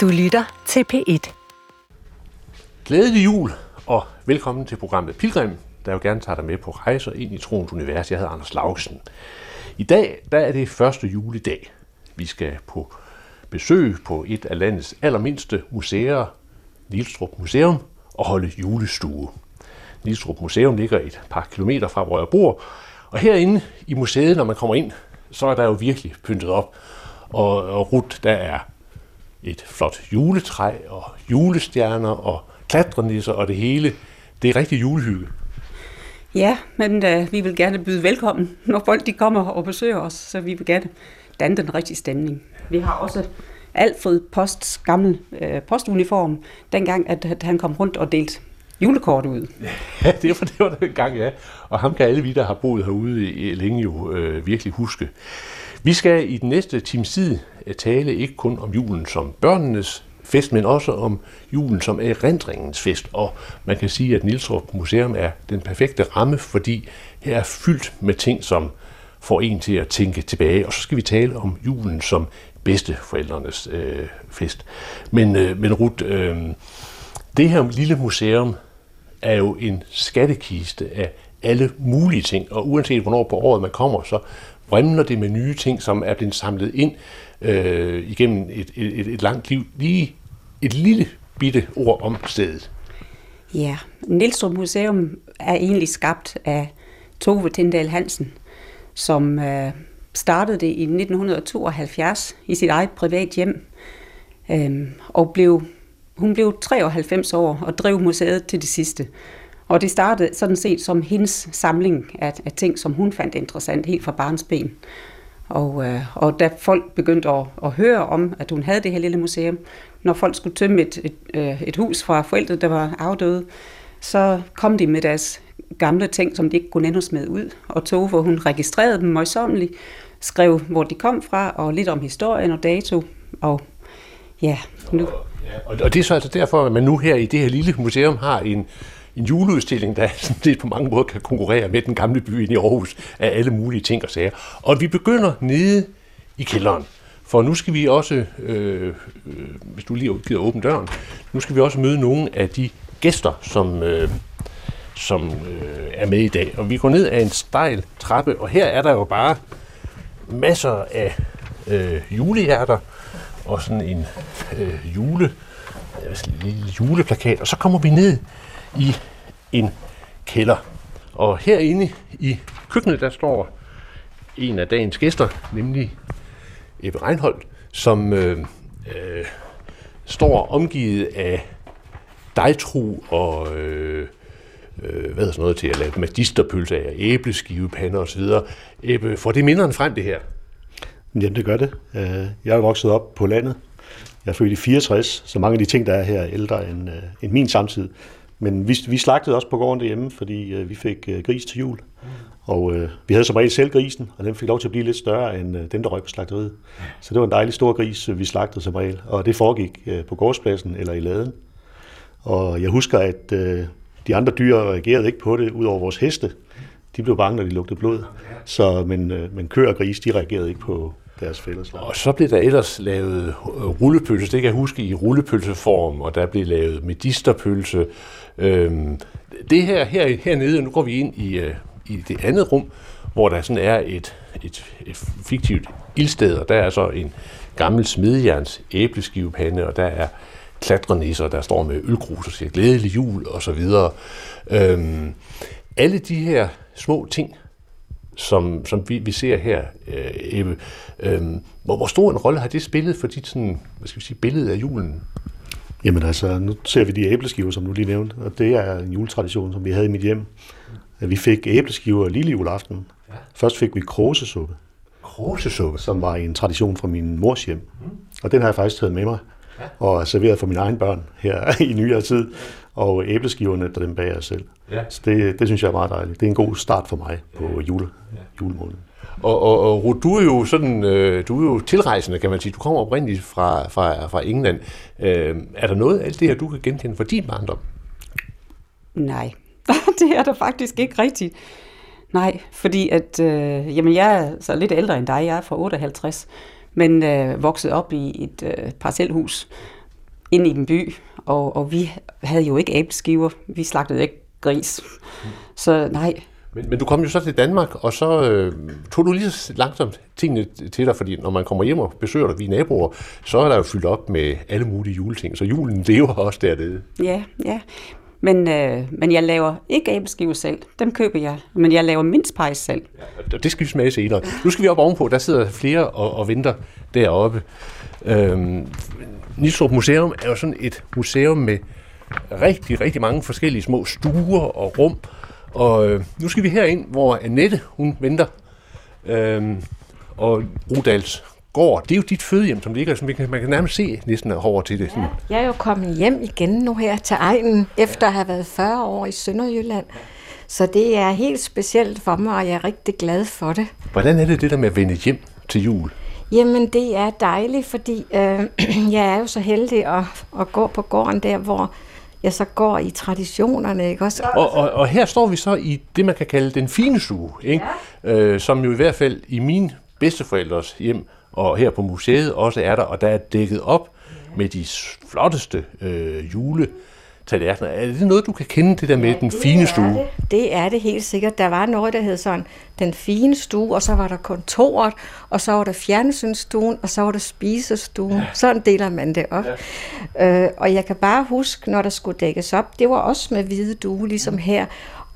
Du lytter til P1. Glædelig jul, og velkommen til programmet Pilgrim, der jo gerne tager dig med på rejser ind i troens univers. Jeg hedder Anders Laugsen. I dag der er det første juledag. Vi skal på besøg på et af landets allermindste museer, Nilstrup Museum, og holde julestue. Nilstrup Museum ligger et par kilometer fra, hvor jeg bor, og herinde i museet, når man kommer ind, så er der jo virkelig pyntet op. Og, og rut, der er et flot juletræ og julestjerner og klatrenisser og det hele. Det er rigtig julehygge. Ja, men uh, vi vil gerne byde velkommen, når folk de kommer og besøger os, så vi vil gerne danne den rigtige stemning. Vi har også Alfred Posts gamle uh, postuniform, dengang at, at han kom rundt og delte julekort ud. Ja, det var, det var den gang, ja. Og ham kan alle vi, der har boet herude i, længe jo øh, virkelig huske. Vi skal i den næste times tid eh, tale ikke kun om julen som børnenes fest, men også om julen som erindringens fest. Og man kan sige, at Nilsrup Museum er den perfekte ramme, fordi her er fyldt med ting, som får en til at tænke tilbage. Og så skal vi tale om julen som bedsteforældrenes øh, fest. Men, øh, men Ruth, øh, det her lille museum er jo en skattekiste af alle mulige ting, og uanset hvornår på året man kommer, så vrimler det med nye ting, som er blevet samlet ind øh, igennem et, et, et langt liv. Lige et lille bitte ord om stedet. Ja, Nielstrup Museum er egentlig skabt af Tove Tindal Hansen, som øh, startede det i 1972 i sit eget privat hjem, øh, og blev, hun blev 93 år og drev museet til det sidste. Og det startede sådan set som hendes samling af, af ting, som hun fandt interessant helt fra barnsben. Og, øh, og da folk begyndte at, at høre om, at hun havde det her lille museum, når folk skulle tømme et, et, øh, et hus fra forældre, der var afdøde, så kom de med deres gamle ting, som de ikke kunne nændes med ud. Og tog, hvor hun registrerede dem møjsommeligt, skrev, hvor de kom fra, og lidt om historien og dato. Og ja, nu... Og, og det er så altså derfor, at man nu her i det her lille museum har en, en juleudstilling, der sådan set på mange måder kan konkurrere med den gamle by i Aarhus af alle mulige ting og sager. Og vi begynder nede i kælderen. For nu skal vi også, øh, øh, hvis du lige gider åbne døren, nu skal vi også møde nogle af de gæster, som, øh, som øh, er med i dag. Og vi går ned ad en stejl trappe, og her er der jo bare masser af øh, julehjerter og sådan en øh, jule, øh, lille juleplakat. Og så kommer vi ned i en kælder. Og herinde i køkkenet, der står en af dagens gæster, nemlig Ebbe Reinholdt, som øh, øh, står omgivet af dejtru og øh, øh, hvad er sådan noget til at lave magisterpølse af, æbleskivepander osv. Ebbe, får det minderen frem, det her? Jamen, det gør det. Øh, jeg er vokset op på landet. Jeg er født i 64, så mange af de ting, der er her, er ældre end, øh, end min samtid. Men vi, vi slagtede også på gården derhjemme, fordi øh, vi fik øh, gris til jul. Mm. Og øh, vi havde som regel selv grisen, og den fik lov til at blive lidt større end øh, den, der røg på slagteriet. Så det var en dejlig stor gris, øh, vi slagtede som regel. Og det foregik øh, på gårdspladsen eller i laden. Og jeg husker, at øh, de andre dyr reagerede ikke på det, udover vores heste. De blev bange, når de lugtede blod. Så, men, øh, men køer og gris, de reagerede ikke på deres fællesland. Og så blev der ellers lavet øh, rullepølse, det kan jeg huske i rullepølseform, og der blev lavet medisterpølse. Øhm, det her, her hernede, nu går vi ind i, øh, i det andet rum, hvor der sådan er et, et, et fiktivt ildsted, og der er så en gammel smedjerns æbleskivepande, og der er klatrenisser, der står med ølgrus og siger glædelig jul og så videre. Øhm, alle de her små ting, som, som vi, vi ser her, øh, Ebbe, øhm, hvor, hvor stor en rolle har det spillet for dit sådan, hvad skal vi sige, billede af julen? Jamen altså, nu ser vi de æbleskiver, som du lige nævnte, og det er en juletradition, som vi havde i mit hjem. Vi fik æbleskiver lille juleaften. Ja. Først fik vi krosesuppe. Krosesuppe? Som var en tradition fra min mors hjem. Mm. Og den har jeg faktisk taget med mig ja. og serveret for mine egne børn her i nyere tid. Og æbleskiverne, der dem bager jeg selv. Ja. Så det, det synes jeg er meget dejligt. Det er en god start for mig på jule, ja. julemålen. Og, og, og du er jo sådan, øh, du er jo tilrejsende, kan man sige. Du kommer oprindeligt fra, fra, fra England. Øh, er der noget af alt det her, du kan genkende fra din barndom? Nej, det er der faktisk ikke rigtigt. Nej, fordi at, øh, jamen jeg er så lidt ældre end dig, jeg er fra 58, men øh, vokset op i et øh, parcelhus, ind i en by, og, og vi havde jo ikke æbleskiver. Vi slagtede ikke gris. Så nej, Men, men du kom jo så til Danmark, og så øh, tog du lige så langsomt tingene til dig, fordi når man kommer hjem og besøger dig, vi er naboer, så er der jo fyldt op med alle mulige juleting, så julen lever også dernede. Ja, ja. Men, øh, men jeg laver ikke æbleskiver selv. Dem køber jeg. Men jeg laver mindspejs selv. Og det skal vi smage senere. Nu skal vi op ovenpå, der sidder flere og, og venter deroppe. Øhm, Nistrup Museum er jo sådan et museum med rigtig, rigtig mange forskellige små stuer og rum. Og øh, nu skal vi herind, hvor Annette, hun venter. Øhm, og Rudals gård, det er jo dit fødehjem, som ligger, som vi kan, man kan nærmest se næsten over til det. Sådan. Jeg er jo kommet hjem igen nu her til egnen, efter at have været 40 år i Sønderjylland. Så det er helt specielt for mig, og jeg er rigtig glad for det. Hvordan er det det der med at vende hjem til jul? Jamen, det er dejligt, fordi øh, jeg er jo så heldig at, at gå på gården der, hvor jeg så går i traditionerne, ikke også? Og, og, og her står vi så i det, man kan kalde den fine stue, ikke? Ja. Øh, som jo i hvert fald i min bedsteforældres hjem, og her på museet også er der, og der er dækket op med de flotteste øh, juletallerkener. Er det noget, du kan kende, det der med den fine stue? Det. det er det helt sikkert. Der var noget, der hed sådan den fine stue, og så var der kontoret, og så var der fjernsynsstuen, og så var der spisestuen. Ja. Sådan deler man det op. Ja. Øh, og jeg kan bare huske, når der skulle dækkes op, det var også med hvide due, ligesom her.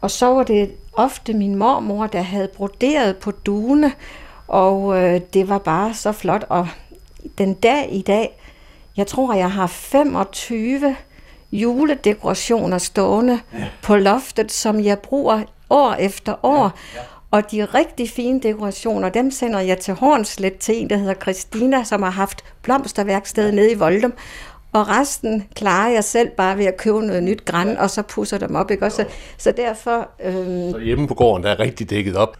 Og så var det ofte min mormor, der havde broderet på duene, og øh, det var bare så flot. Og den dag i dag, jeg tror, jeg har 25 juledekorationer stående ja. på loftet, som jeg bruger år efter år. Ja, ja. Og de rigtig fine dekorationer, dem sender jeg til Hornslet til en, der hedder Christina, som har haft blomsterværksted nede i Voldum. Og resten klarer jeg selv bare ved at købe noget nyt græn, ja. og så pusser dem op. Ikke? Også, så, så derfor... Øh... Så hjemme på gården, der er rigtig dækket op.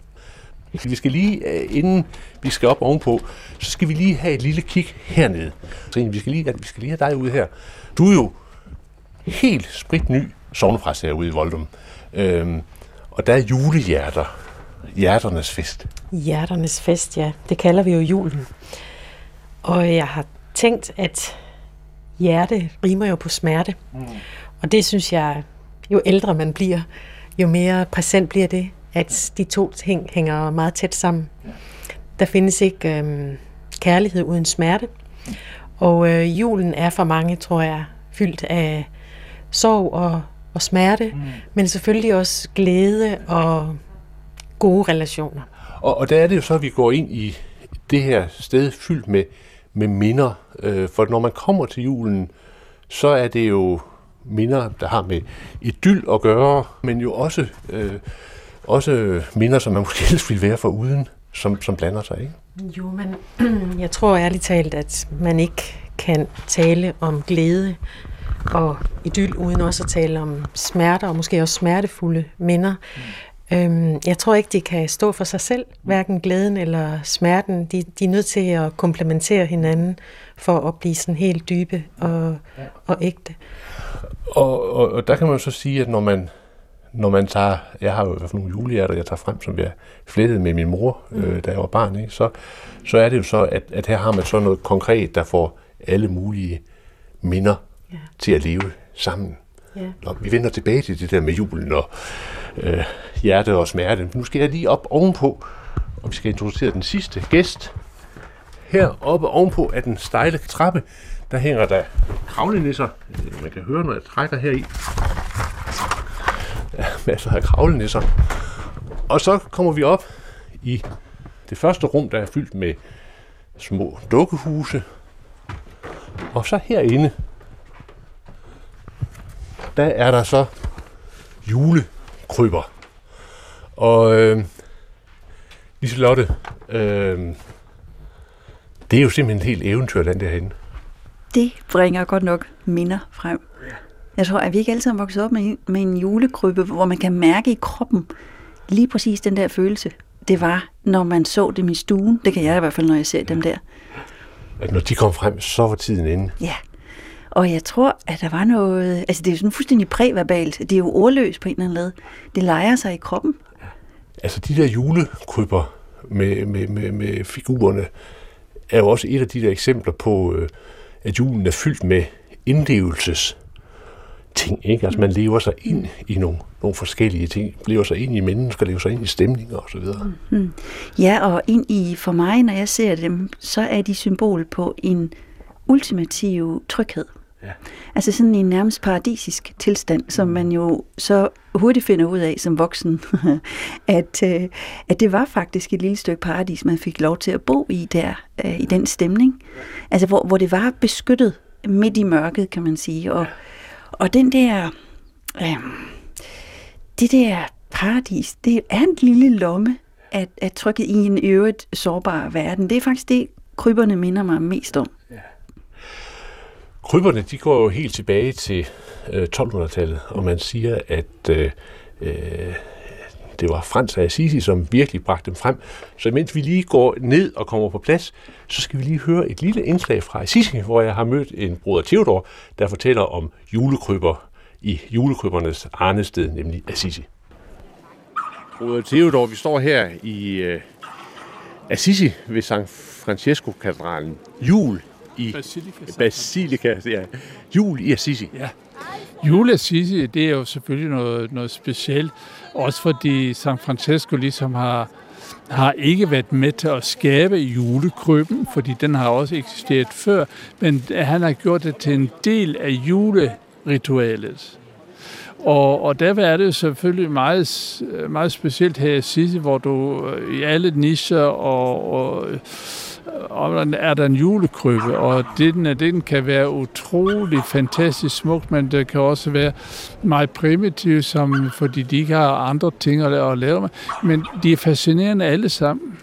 Vi skal lige, øh, inden vi skal op ovenpå, så skal vi lige have et lille kig hernede. Så vi skal lige, vi skal lige have dig ude her. Du er jo helt spritny sovnepræst herude i Voldum. Øhm, og der er julehjerter. Hjerternes fest. Hjerternes fest, ja. Det kalder vi jo julen. Og jeg har tænkt, at hjerte rimer jo på smerte. Mm. Og det synes jeg, jo ældre man bliver, jo mere præsent bliver det, at de to ting hænger meget tæt sammen. Der findes ikke øhm, kærlighed uden smerte. Og øh, julen er for mange, tror jeg, fyldt af sorg og, og smerte, mm. men selvfølgelig også glæde og gode relationer. Og, og der er det jo så, at vi går ind i det her sted fyldt med, med minder. Øh, for når man kommer til julen, så er det jo minder, der har med idyll at gøre, men jo også, øh, også minder, som man måske helst ville være for uden, som, som blander sig, ikke? Jo, men jeg tror ærligt talt, at man ikke kan tale om glæde og idyll, uden også at tale om smerter, og måske også smertefulde minder. Mm. Øhm, jeg tror ikke, de kan stå for sig selv, hverken glæden eller smerten. De, de er nødt til at komplementere hinanden for at blive sådan helt dybe og, og ægte. Og, og, og der kan man så sige, at når man, når man tager, jeg har jo i hvert fald nogle julehjerter, jeg tager frem, som jeg flettede med min mor, mm. øh, da jeg var barn, ikke? Så, så er det jo så, at, at her har man så noget konkret, der får alle mulige minder ja. til at leve sammen. Ja. Nå, vi vender tilbage til det der med julen og øh, hjerte og smerte. Nu skal jeg lige op ovenpå, og vi skal introducere den sidste gæst. Her oppe ovenpå af den stejle trappe, der hænger der kravlenisser. Man kan høre, når jeg trækker her i. Ja, masser af kravlenisser. Og så kommer vi op i det første rum, der er fyldt med små dukkehuse. Og så herinde, der er der så julekrybber. Og øh, Liselotte, øh, det er jo simpelthen et helt eventyrland derhen. Det bringer godt nok minder frem. Jeg tror, at vi ikke alle sammen vokset op med en, med en julekrybbe, hvor man kan mærke i kroppen lige præcis den der følelse. Det var, når man så dem i stuen. Det kan jeg i hvert fald, når jeg ser ja. dem der. At når de kom frem, så var tiden inde. Ja, og jeg tror, at der var noget... Altså, det er jo sådan fuldstændig præverbalt. Det er jo ordløst på en eller anden led. Det leger sig i kroppen. Altså, de der julekrybber med, med, med, med figurerne, er jo også et af de der eksempler på, øh, at julen er fyldt med indlevelses ting, ikke? Altså man lever sig ind i nogle, nogle forskellige ting, lever sig ind i mennesker, lever sig ind i stemninger osv. Mm. Ja, og ind i, for mig, når jeg ser dem, så er de symbol på en ultimativ tryghed. Ja. Altså sådan en nærmest paradisisk tilstand, som man jo så hurtigt finder ud af som voksen, at, øh, at det var faktisk et lille stykke paradis, man fik lov til at bo i der, øh, i den stemning. Altså hvor, hvor det var beskyttet midt i mørket, kan man sige. Og, og den der, øh, det der paradis, det er en lille lomme at, at trykket i en øvrigt sårbar verden. Det er faktisk det, kryberne minder mig mest om. Ja. Kryberne, de går jo helt tilbage til øh, 1200-tallet, og man siger, at øh, øh, det var Frans af Assisi, som virkelig bragte dem frem. Så mens vi lige går ned og kommer på plads, så skal vi lige høre et lille indslag fra Assisi, hvor jeg har mødt en bruder Theodor, der fortæller om julekrybber i julekrybbernes arnested, nemlig Assisi. Bruder Theodor, vi står her i øh, Assisi ved San Francesco-katedralen. Jul i Basilika. Basilika, ja. Jul i Assisi. Ja. Jul i Assisi, det er jo selvfølgelig noget, noget specielt. Også fordi San Francisco ligesom har, har ikke været med til at skabe julekrybben, fordi den har også eksisteret før, men han har gjort det til en del af juleritualet. Og, og der er det selvfølgelig meget, meget specielt her i Assisi, hvor du i alle nischer og, og og er der en julekrybbe, og den, den kan være utrolig fantastisk smuk, men det kan også være meget primitiv, som, fordi de ikke har andre ting at lave med. Men de er fascinerende alle sammen.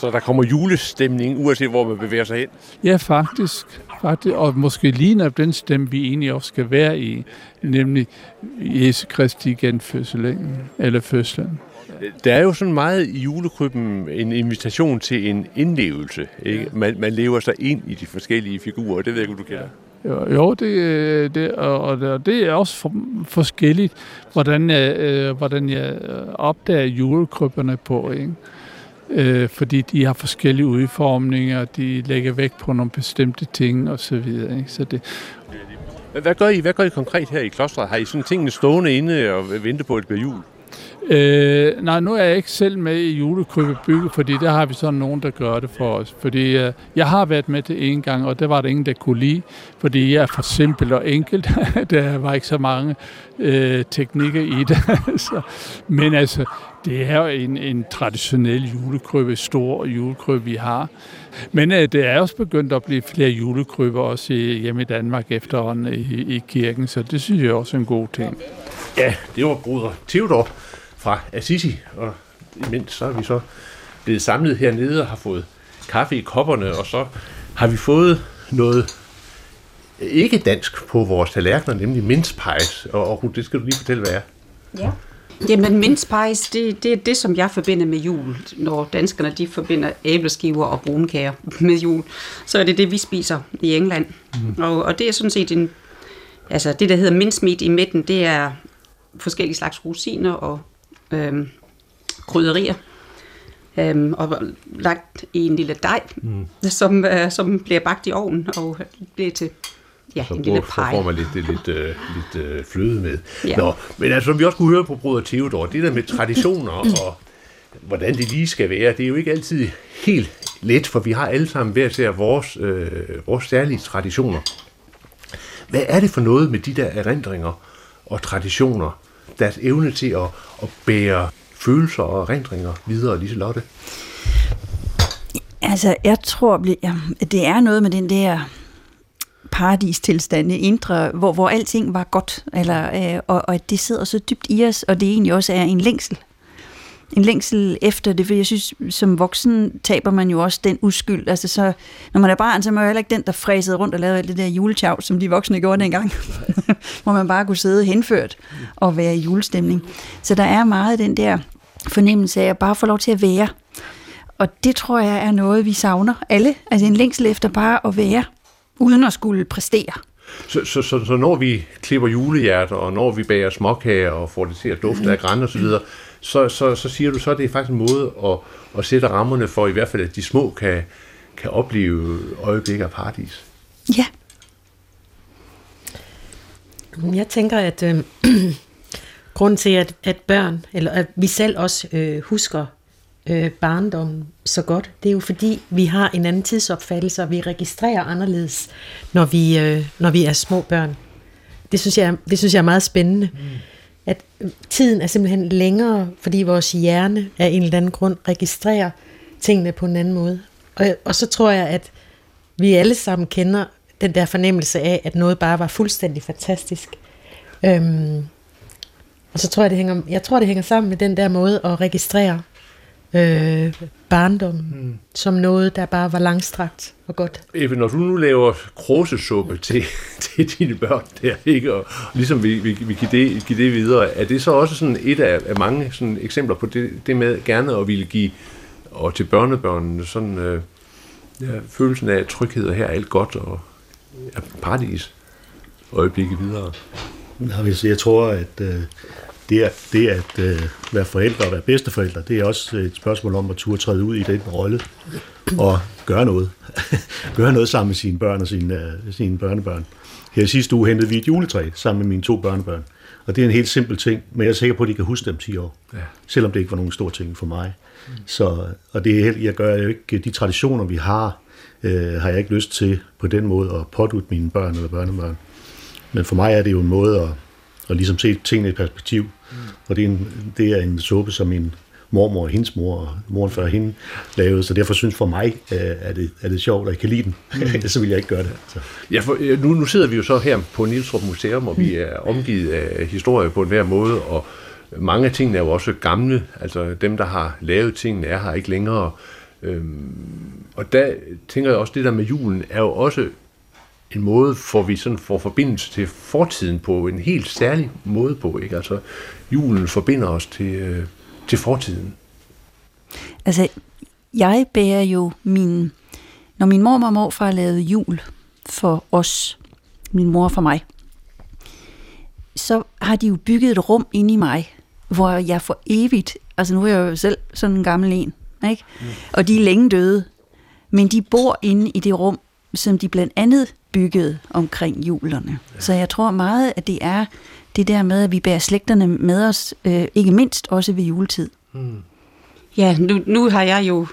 Så der kommer julestemning, uanset hvor man bevæger sig hen? Ja, faktisk. faktisk og måske ligner den stemme, vi egentlig også skal være i, nemlig Jesu Kristi genfødsel, eller fødslen. Der er jo sådan meget i julekrybben en invitation til en indlevelse. Ikke? Man, man lever sig ind i de forskellige figurer. Det ved jeg ikke, du kender. Jo, jo det, det, og det, det er også for, forskelligt, hvordan jeg, øh, hvordan jeg opdager julekrybberne på. Ikke? Øh, fordi de har forskellige udformninger, de lægger vægt på nogle bestemte ting osv. Så, videre, ikke? så det, hvad gør I? Hvad gør I konkret her i klostret? Har I sådan tingene stående inde og vente på, at det bliver jul? Øh, nej, nu er jeg ikke selv med i julekrybebygget, fordi der har vi sådan nogen, der gør det for os. Fordi øh, jeg har været med til en gang, og det var der ingen, der kunne lide, fordi jeg er for simpel og enkelt. der var ikke så mange øh, teknikker i det. så, men altså, det er jo en, en traditionel julekrybbe, stor julekrybbe, vi har. Men øh, det er også begyndt at blive flere julekrybber også i, hjemme i Danmark efterhånden i, i kirken, så det synes jeg også er en god ting. Ja, det var bruder Theodor fra Assisi, og imens så er vi så blevet samlet hernede og har fået kaffe i kopperne, og så har vi fået noget ikke dansk på vores tallerkener, nemlig minspejs, og, og det skal du lige fortælle, hvad er. Ja. Jamen, minspejs, det, det er det, som jeg forbinder med jul. Når danskerne de forbinder æbleskiver og brunkager med jul, så er det det, vi spiser i England. Mm. Og, og det er sådan set en... Altså, det, der hedder mincemeat i midten, det er forskellige slags rosiner og øh, krydderier, øh, og lagt i en lille dej, mm. som, øh, som bliver bagt i ovnen og bliver til ja, så en lille pie. Så får man lidt, lidt, øh, lidt øh, fløde med. Ja. Nå, men altså, som vi også kunne høre på Bruder Theodor, det der med traditioner og hvordan det lige skal være, det er jo ikke altid helt let, for vi har alle sammen hver ser vores, øh, vores særlige traditioner. Hvad er det for noget med de der erindringer og traditioner, deres evne til at, at bære følelser og erindringer videre, Lise Lotte? Altså, jeg tror, det er noget med den der paradistilstande, indre, hvor, hvor alting var godt, eller, øh, og, og det sidder så dybt i os, og det egentlig også er en længsel. En længsel efter det, for jeg synes, som voksen taber man jo også den uskyld. Altså så, når man er barn, så er man jo heller ikke den, der fræsede rundt og lavede alt det der juletjav, som de voksne gjorde dengang. hvor man bare kunne sidde henført og være i julestemning. Så der er meget den der fornemmelse af at bare få lov til at være. Og det tror jeg er noget, vi savner alle. Altså en længsel efter bare at være uden at skulle præstere. Så, så, så, så når vi klipper julehjerter, og når vi bager småkager og får det til at dufte af græn og så videre, så, så, så siger du så, at det er faktisk en måde at, at sætte rammerne for, i hvert fald, at de små kan, kan opleve øjeblikke af paradis. Ja. Jeg tænker, at øh, grunden til, at, at børn, eller at vi selv også øh, husker øh, barndommen så godt, det er jo fordi, vi har en anden tidsopfattelse, og vi registrerer anderledes, når vi, øh, når vi er små børn. Det synes jeg, det synes jeg er meget spændende. Mm. At øh, tiden er simpelthen længere, fordi vores hjerne af en eller anden grund registrerer tingene på en anden måde. Og, og så tror jeg, at vi alle sammen kender den der fornemmelse af, at noget bare var fuldstændig fantastisk. Øhm, og så tror jeg, det hænger, jeg tror, det hænger sammen med den der måde at registrere øh, barndommen mm. som noget, der bare var langstrakt og godt. Eve, når du nu laver kråsesuppe til, til dine børn der, ikke? og ligesom vi, vi, vi giver, det, giver det videre, er det så også sådan et af, af mange sådan eksempler på det, det med gerne at ville give og til børnebørnene sådan øh, ja, følelsen af tryghed, og her er alt godt, og ja, paradis øjeblikket videre? Jeg tror, at øh, det, at, det at øh, være forældre og være bedsteforældre, det er også et spørgsmål om at turde træde ud i den rolle og gøre noget. gøre noget sammen med sine børn og sine, uh, sine børnebørn. Her sidste uge hentede vi et juletræ sammen med mine to børnebørn. Og det er en helt simpel ting, men jeg er sikker på, at de kan huske dem 10 år. Ja. Selvom det ikke var nogen stor ting for mig. Mm. Så, og det er, jeg gør jo ikke, de traditioner vi har, øh, har jeg ikke lyst til på den måde at pådute mine børn eller børnebørn. Men for mig er det jo en måde at, at ligesom se tingene i perspektiv. Mm. Og det er, en, det er en suppe, som min mormor og hendes mor og moren før hende lavede, så derfor synes for mig, øh, er det, er det sjovt, at jeg kan lide den. Mm. så vil jeg ikke gøre det. Så. Ja, for, nu, nu sidder vi jo så her på Nielsrup Museum, og vi mm. er omgivet af historie på en hver måde, og mange af tingene er jo også gamle, altså dem, der har lavet tingene, er her ikke længere. Øhm, og der tænker jeg også, det der med julen er jo også en måde, hvor vi sådan får forbindelse til fortiden på en helt særlig måde på. Ikke? Altså, julen forbinder os til, øh, til fortiden. Altså, jeg bærer jo min... Når min mor og morfar lavede jul for os, min mor og for mig, så har de jo bygget et rum ind i mig, hvor jeg for evigt, altså nu er jeg jo selv sådan en gammel en, ikke? Mm. og de er længe døde, men de bor inde i det rum, som de blandt andet byggede omkring julerne. Ja. Så jeg tror meget, at det er det der med, at vi bærer slægterne med os, øh, ikke mindst også ved juletid. Mm. Ja, nu, nu har jeg jo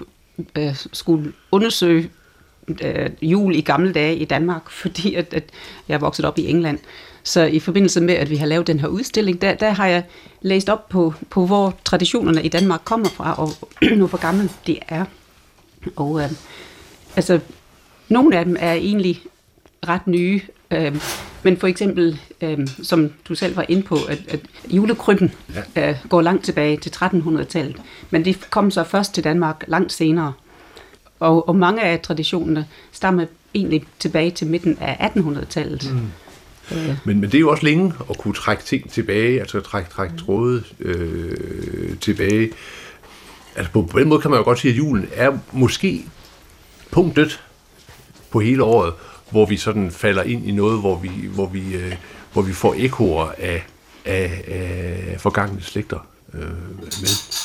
øh, skulle undersøge øh, jul i gamle dage i Danmark, fordi at, at jeg er vokset op i England. Så i forbindelse med, at vi har lavet den her udstilling, der, der har jeg læst op på, på, hvor traditionerne i Danmark kommer fra, og nu hvor gammel det er. Og øh, altså, nogle af dem er egentlig ret nye, øh, men for eksempel, øh, som du selv var inde på, at, at julekrybben ja. øh, går langt tilbage til 1300-tallet, men det kom så først til Danmark langt senere. Og, og mange af traditionerne stammer egentlig tilbage til midten af 1800-tallet. Mm. Øh. Men, men det er jo også længe at kunne trække ting tilbage, altså trække, trække tråde øh, tilbage. Altså på, på den måde kan man jo godt sige, at julen er måske punktet på hele året, hvor vi sådan falder ind i noget, hvor vi, hvor vi, øh, hvor vi får ekoer af, af, af forgangne slægter øh, med.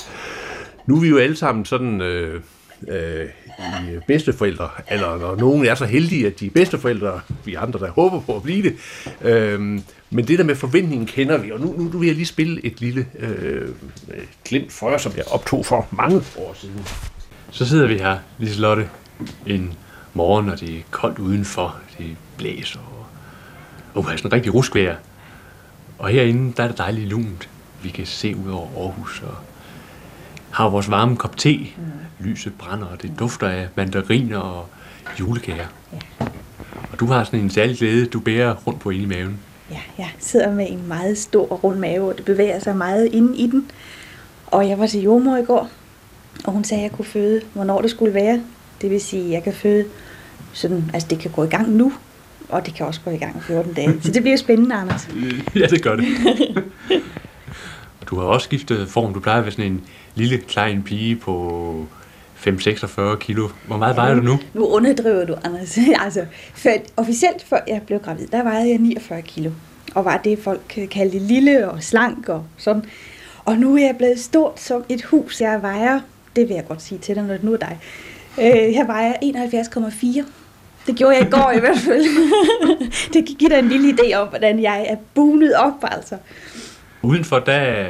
Nu er vi jo alle sammen sådan øh, øh, i bedsteforældre, eller når nogen er så heldige, at de er bedsteforældre, vi andre, der håber på at blive det. Øh, men det der med forventningen kender vi, og nu, nu, nu vil jeg lige spille et lille øh, glimt for jer, som jeg optog for mange år siden. Så sidder vi her, Liselotte, en morgen, og det er koldt udenfor, det blæser, og, og er sådan rigtig ruskvejr. Og herinde, der er det dejligt lunt. Vi kan se ud over Aarhus, og har vores varme kop te. Mm. Lyset brænder, og det dufter af mandariner og julekager. Ja. Og du har sådan en særlig glæde, du bærer rundt på inde i maven. Ja, jeg sidder med en meget stor rund mave, og det bevæger sig meget inde i den. Og jeg var til jordmor i går, og hun sagde, at jeg kunne føde, hvornår det skulle være. Det vil sige, at jeg kan føde sådan, altså det kan gå i gang nu, og det kan også gå i gang i 14 dage. Så det bliver spændende, Anders. ja, det gør det. du har også skiftet form. Du plejer at være sådan en lille, klein pige på 5-46 kilo. Hvor meget vejer du nu? Nu underdriver du, Anders. altså, for, officielt før jeg blev gravid, der vejede jeg 49 kilo. Og var det, folk kaldte lille og slank og sådan. Og nu er jeg blevet stort som et hus. Jeg vejer, det vil jeg godt sige til dig, når det nu er dig. Øh, jeg vejer 71,4 Det gjorde jeg i går i hvert fald. det kan give dig en lille idé om, hvordan jeg er bunet op, altså. Udenfor, der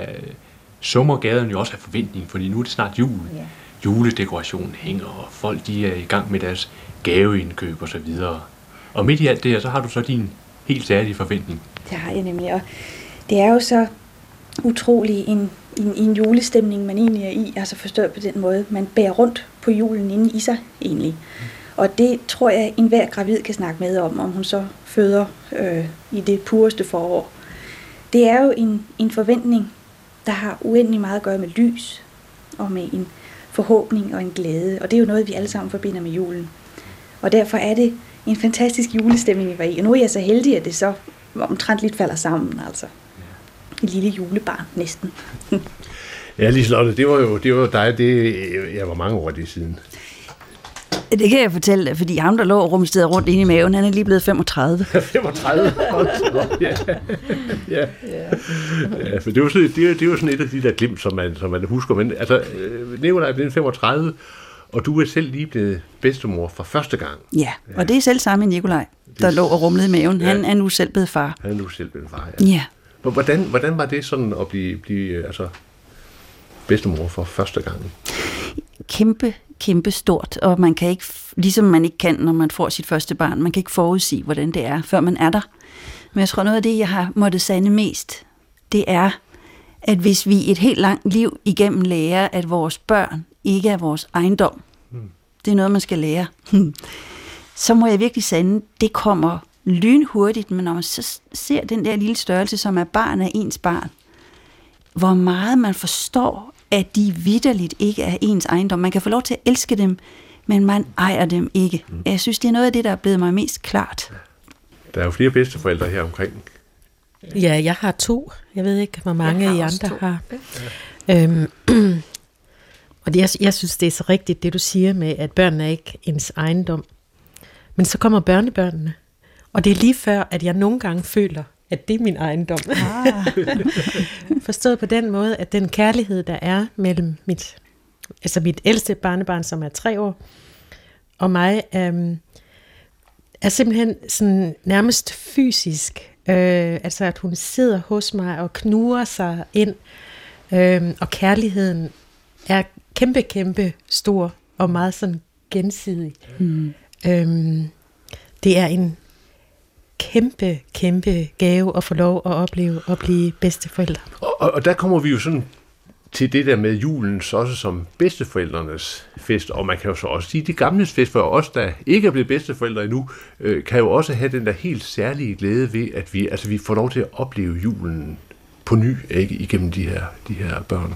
summer gaden jo også af forventning, fordi nu er det snart jul. Ja. Juledekorationen hænger, og folk de er i gang med deres gaveindkøb og så videre. Og midt i alt det her, så har du så din helt særlige forventning. Det har jeg nemlig, og det er jo så utrolig en, en, en julestemning, man egentlig er i, altså forstået på den måde. Man bærer rundt på julen inde i sig egentlig. Og det tror jeg, enhver gravid kan snakke med om, om hun så føder øh, i det pureste forår. Det er jo en, en forventning, der har uendelig meget at gøre med lys og med en forhåbning og en glæde. Og det er jo noget, vi alle sammen forbinder med julen. Og derfor er det en fantastisk julestemning, vi var i. Og nu er jeg så heldig, at det så omtrent lidt falder sammen, altså. Et lille julebarn, næsten. Ja, Liselotte, det var jo det var dig, det, jeg var mange år det siden. Det kan jeg fortælle dig, fordi ham, der lå og rumsterede rundt inde i maven, han er lige blevet 35. 35? Hold da op, ja. ja. ja. for det var, sådan, det, er- det var sådan et af de der glimt, som man, som man husker. Men altså, øh, Nicolaj er blevet 35, og du er selv lige blevet bedstemor for første gang. Ja, og det er selv samme Nikolaj, der lå og rumlede i maven. Han er nu selv blevet far. Han er nu selv blevet far, ja. Ja. Hvor- Hvordan, hvordan var det sådan at blive, blive øh, altså, bedstemor for første gang? kæmpe, kæmpe stort, og man kan ikke, ligesom man ikke kan, når man får sit første barn, man kan ikke forudsige, hvordan det er, før man er der. Men jeg tror, noget af det, jeg har måttet sande mest, det er, at hvis vi et helt langt liv igennem lærer, at vores børn ikke er vores ejendom, det er noget, man skal lære, så må jeg virkelig sande, det kommer lynhurtigt, men når man så ser den der lille størrelse, som er barn af ens barn, hvor meget man forstår, at de vidderligt ikke er ens ejendom. Man kan få lov til at elske dem, men man ejer dem ikke. Jeg synes, det er noget af det, der er blevet mig mest klart. Der er jo flere bedsteforældre her omkring. Ja, jeg har to. Jeg ved ikke, hvor mange I andre to. har. Øhm, og det, jeg, jeg synes, det er så rigtigt, det du siger med, at børnene er ikke ens ejendom. Men så kommer børnebørnene. Og det er lige før, at jeg nogle gange føler, at det er min ejendom. Ah. Forstået på den måde, at den kærlighed, der er mellem mit, altså mit ældste barnebarn, som er tre år, og mig, øhm, er simpelthen sådan nærmest fysisk. Øh, altså at hun sidder hos mig og knuger sig ind, øh, og kærligheden er kæmpe, kæmpe stor og meget sådan gensidig. Mm. Øhm, det er en kæmpe, kæmpe gave at få lov at opleve at blive bedsteforældre. Og, og, og der kommer vi jo sådan til det der med julen, så også som bedsteforældrenes fest, og man kan jo så også sige, at de gamle fest for os, der ikke er blevet bedsteforældre endnu, øh, kan jo også have den der helt særlige glæde ved, at vi, altså, vi får lov til at opleve julen på ny, ikke, igennem de her, de her børn.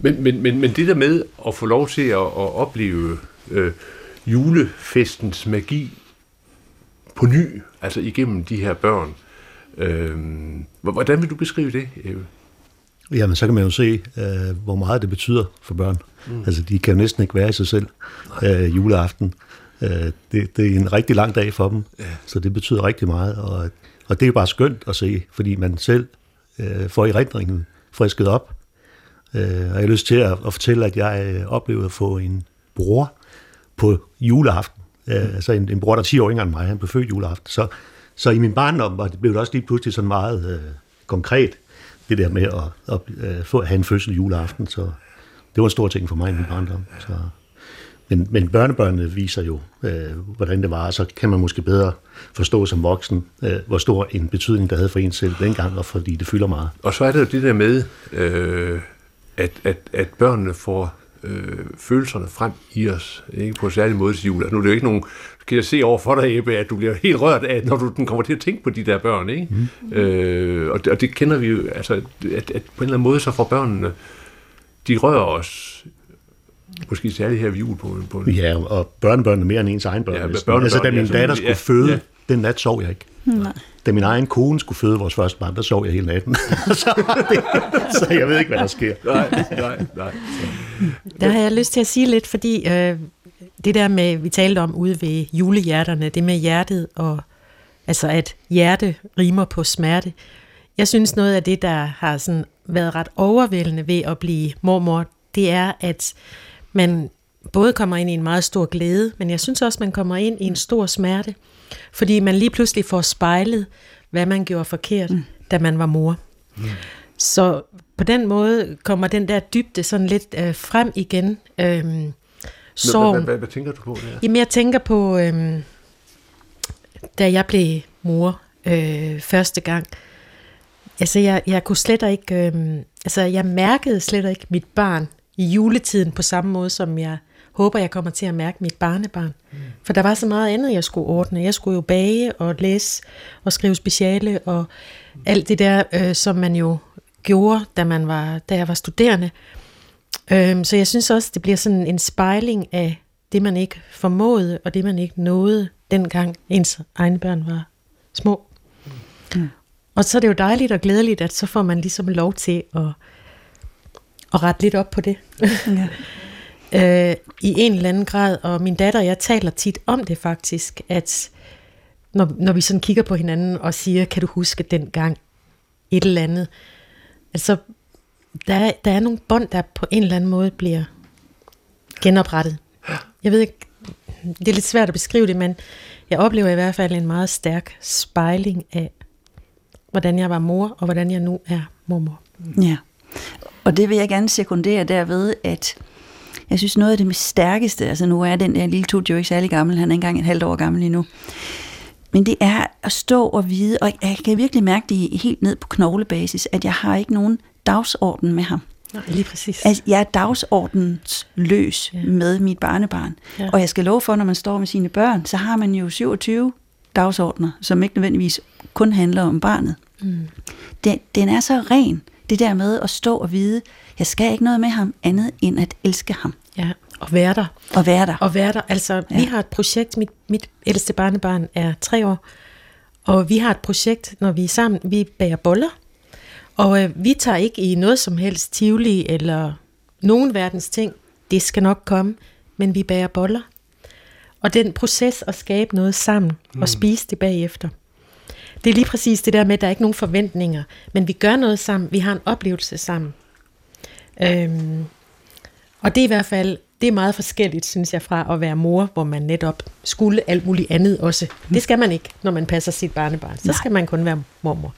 Men, men, men, men det der med at få lov til at, at opleve øh, julefestens magi på ny, altså igennem de her børn, øh, hvordan vil du beskrive det, Eve? Jamen, så kan man jo se, øh, hvor meget det betyder for børn. Mm. Altså, de kan jo næsten ikke være i sig selv øh, juleaften. Øh, det, det er en rigtig lang dag for dem, ja. så det betyder rigtig meget. Og, og det er jo bare skønt at se, fordi man selv øh, får erindringen frisket op. Øh, og jeg har lyst til at, at fortælle, at jeg øh, oplevede at få en bror på juleaften. Øh, altså en, en bror, der er 10 år yngre end mig, han blev født juleaften. Så, så i min barndom var det, blev det også lige pludselig sådan meget øh, konkret, det der med at, at, at få, at have en fødsel juleaften. Så det var en stor ting for mig i min barndom. Så, men, men børnebørnene viser jo, øh, hvordan det var, så kan man måske bedre forstå som voksen, øh, hvor stor en betydning det havde for en selv dengang, og fordi det fylder meget. Og så er det jo det der med, øh, at, at, at børnene får øh, følelserne frem i os, ikke på en særlig måde til jul. Altså, nu er det jo ikke nogen, kan jeg se over for dig, Ebbe, at du bliver helt rørt af, når du den kommer til at tænke på de der børn, ikke? Mm. Øh, og, det, og det kender vi jo, altså, at, at på en eller anden måde, så får børnene, de rører os, måske særligt her ved jul på, en- på en, Ja, og børnebørnene mere end ens egen børn. Ja, børnebørn, altså, da min ja, datter skulle ja, føde, ja. den nat sov jeg ikke. Nej. Da min egen kone skulle føde vores første barn, der sov jeg hele natten. så, det, så jeg ved ikke, hvad der sker. nej, nej, nej. Der har jeg lyst til at sige lidt, fordi øh, det der med, vi talte om ude ved julehjerterne, det med hjertet, og altså at hjerte rimer på smerte. Jeg synes noget af det, der har sådan været ret overvældende ved at blive mormor, det er, at man både kommer ind i en meget stor glæde, men jeg synes også, man kommer ind i en stor smerte, fordi man lige pludselig får spejlet, hvad man gjorde forkert, mm. da man var mor. Mm. Så på den måde kommer den der dybde sådan lidt øh, frem igen. Øhm, sorg. Hvad, hvad, hvad tænker du på der? Jamen, jeg tænker på, øhm, da jeg blev mor øh, første gang, altså jeg, jeg kunne slet ikke, øh, altså jeg mærkede slet ikke mit barn i juletiden på samme måde, som jeg håber, jeg kommer til at mærke mit barnebarn. Mm. For der var så meget andet, jeg skulle ordne. Jeg skulle jo bage og læse og skrive speciale og alt det der, øh, som man jo gjorde, da, man var, da jeg var studerende. Øh, så jeg synes også, det bliver sådan en spejling af det, man ikke formåede, og det, man ikke nåede, dengang ens egne børn var små. Mm. Og så er det jo dejligt og glædeligt, at så får man ligesom lov til at, at rette lidt op på det. Ja. øh, I en eller anden grad, og min datter og jeg taler tit om det faktisk, at når, når vi sådan kigger på hinanden og siger, kan du huske den gang et eller andet, altså der er, der er nogle bånd, der på en eller anden måde bliver genoprettet. Jeg ved ikke, det er lidt svært at beskrive det, men jeg oplever i hvert fald en meget stærk spejling af, hvordan jeg var mor, og hvordan jeg nu er mormor. Ja, og det vil jeg gerne sekundere derved, at jeg synes noget af det mest stærkeste, altså nu er den der lille tut jo ikke særlig gammel, han er engang et halvt år gammel endnu, men det er at stå og vide, og jeg kan virkelig mærke det helt ned på knoglebasis, at jeg har ikke nogen dagsorden med ham. Nej, lige præcis. Altså, jeg er dagsordensløs ja. med mit barnebarn. Ja. Og jeg skal love for, når man står med sine børn, så har man jo 27 dagsordner, som ikke nødvendigvis kun handler om barnet. Mm. Den, den er så ren, det der med at stå og vide, jeg skal ikke noget med ham andet end at elske ham. Ja, og være der. Og være der. Og være der. Altså, ja. vi har et projekt, mit, mit ældste barnebarn er tre år, og vi har et projekt, når vi er sammen, vi bager boller, og øh, vi tager ikke i noget som helst tivoli eller nogen verdens ting. Det skal nok komme, men vi bager boller. Og den proces at skabe noget sammen mm. og spise det bagefter. Det er lige præcis det der med, at der er ikke nogen forventninger, men vi gør noget sammen, vi har en oplevelse sammen. Øhm, og det er i hvert fald, det er meget forskelligt, synes jeg, fra at være mor, hvor man netop skulle alt muligt andet også. Det skal man ikke, når man passer sit barnebarn. Så Nej. skal man kun være mormor.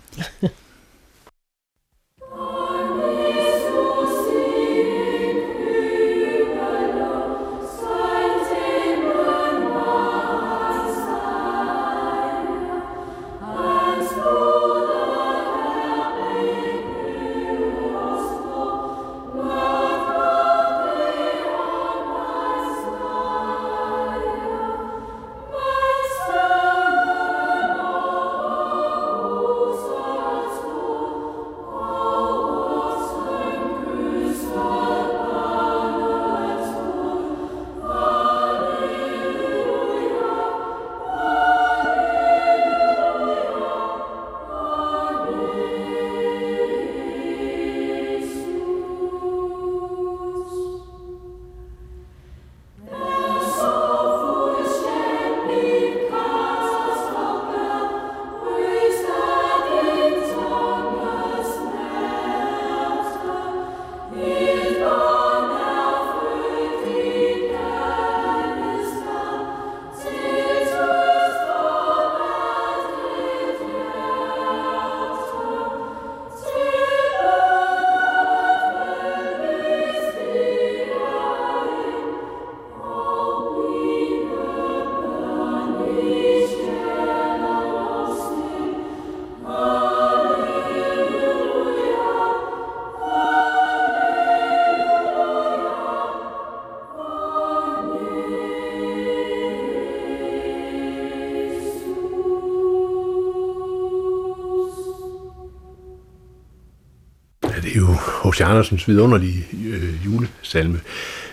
H.C. Andersens vidunderlige øh, julesalme.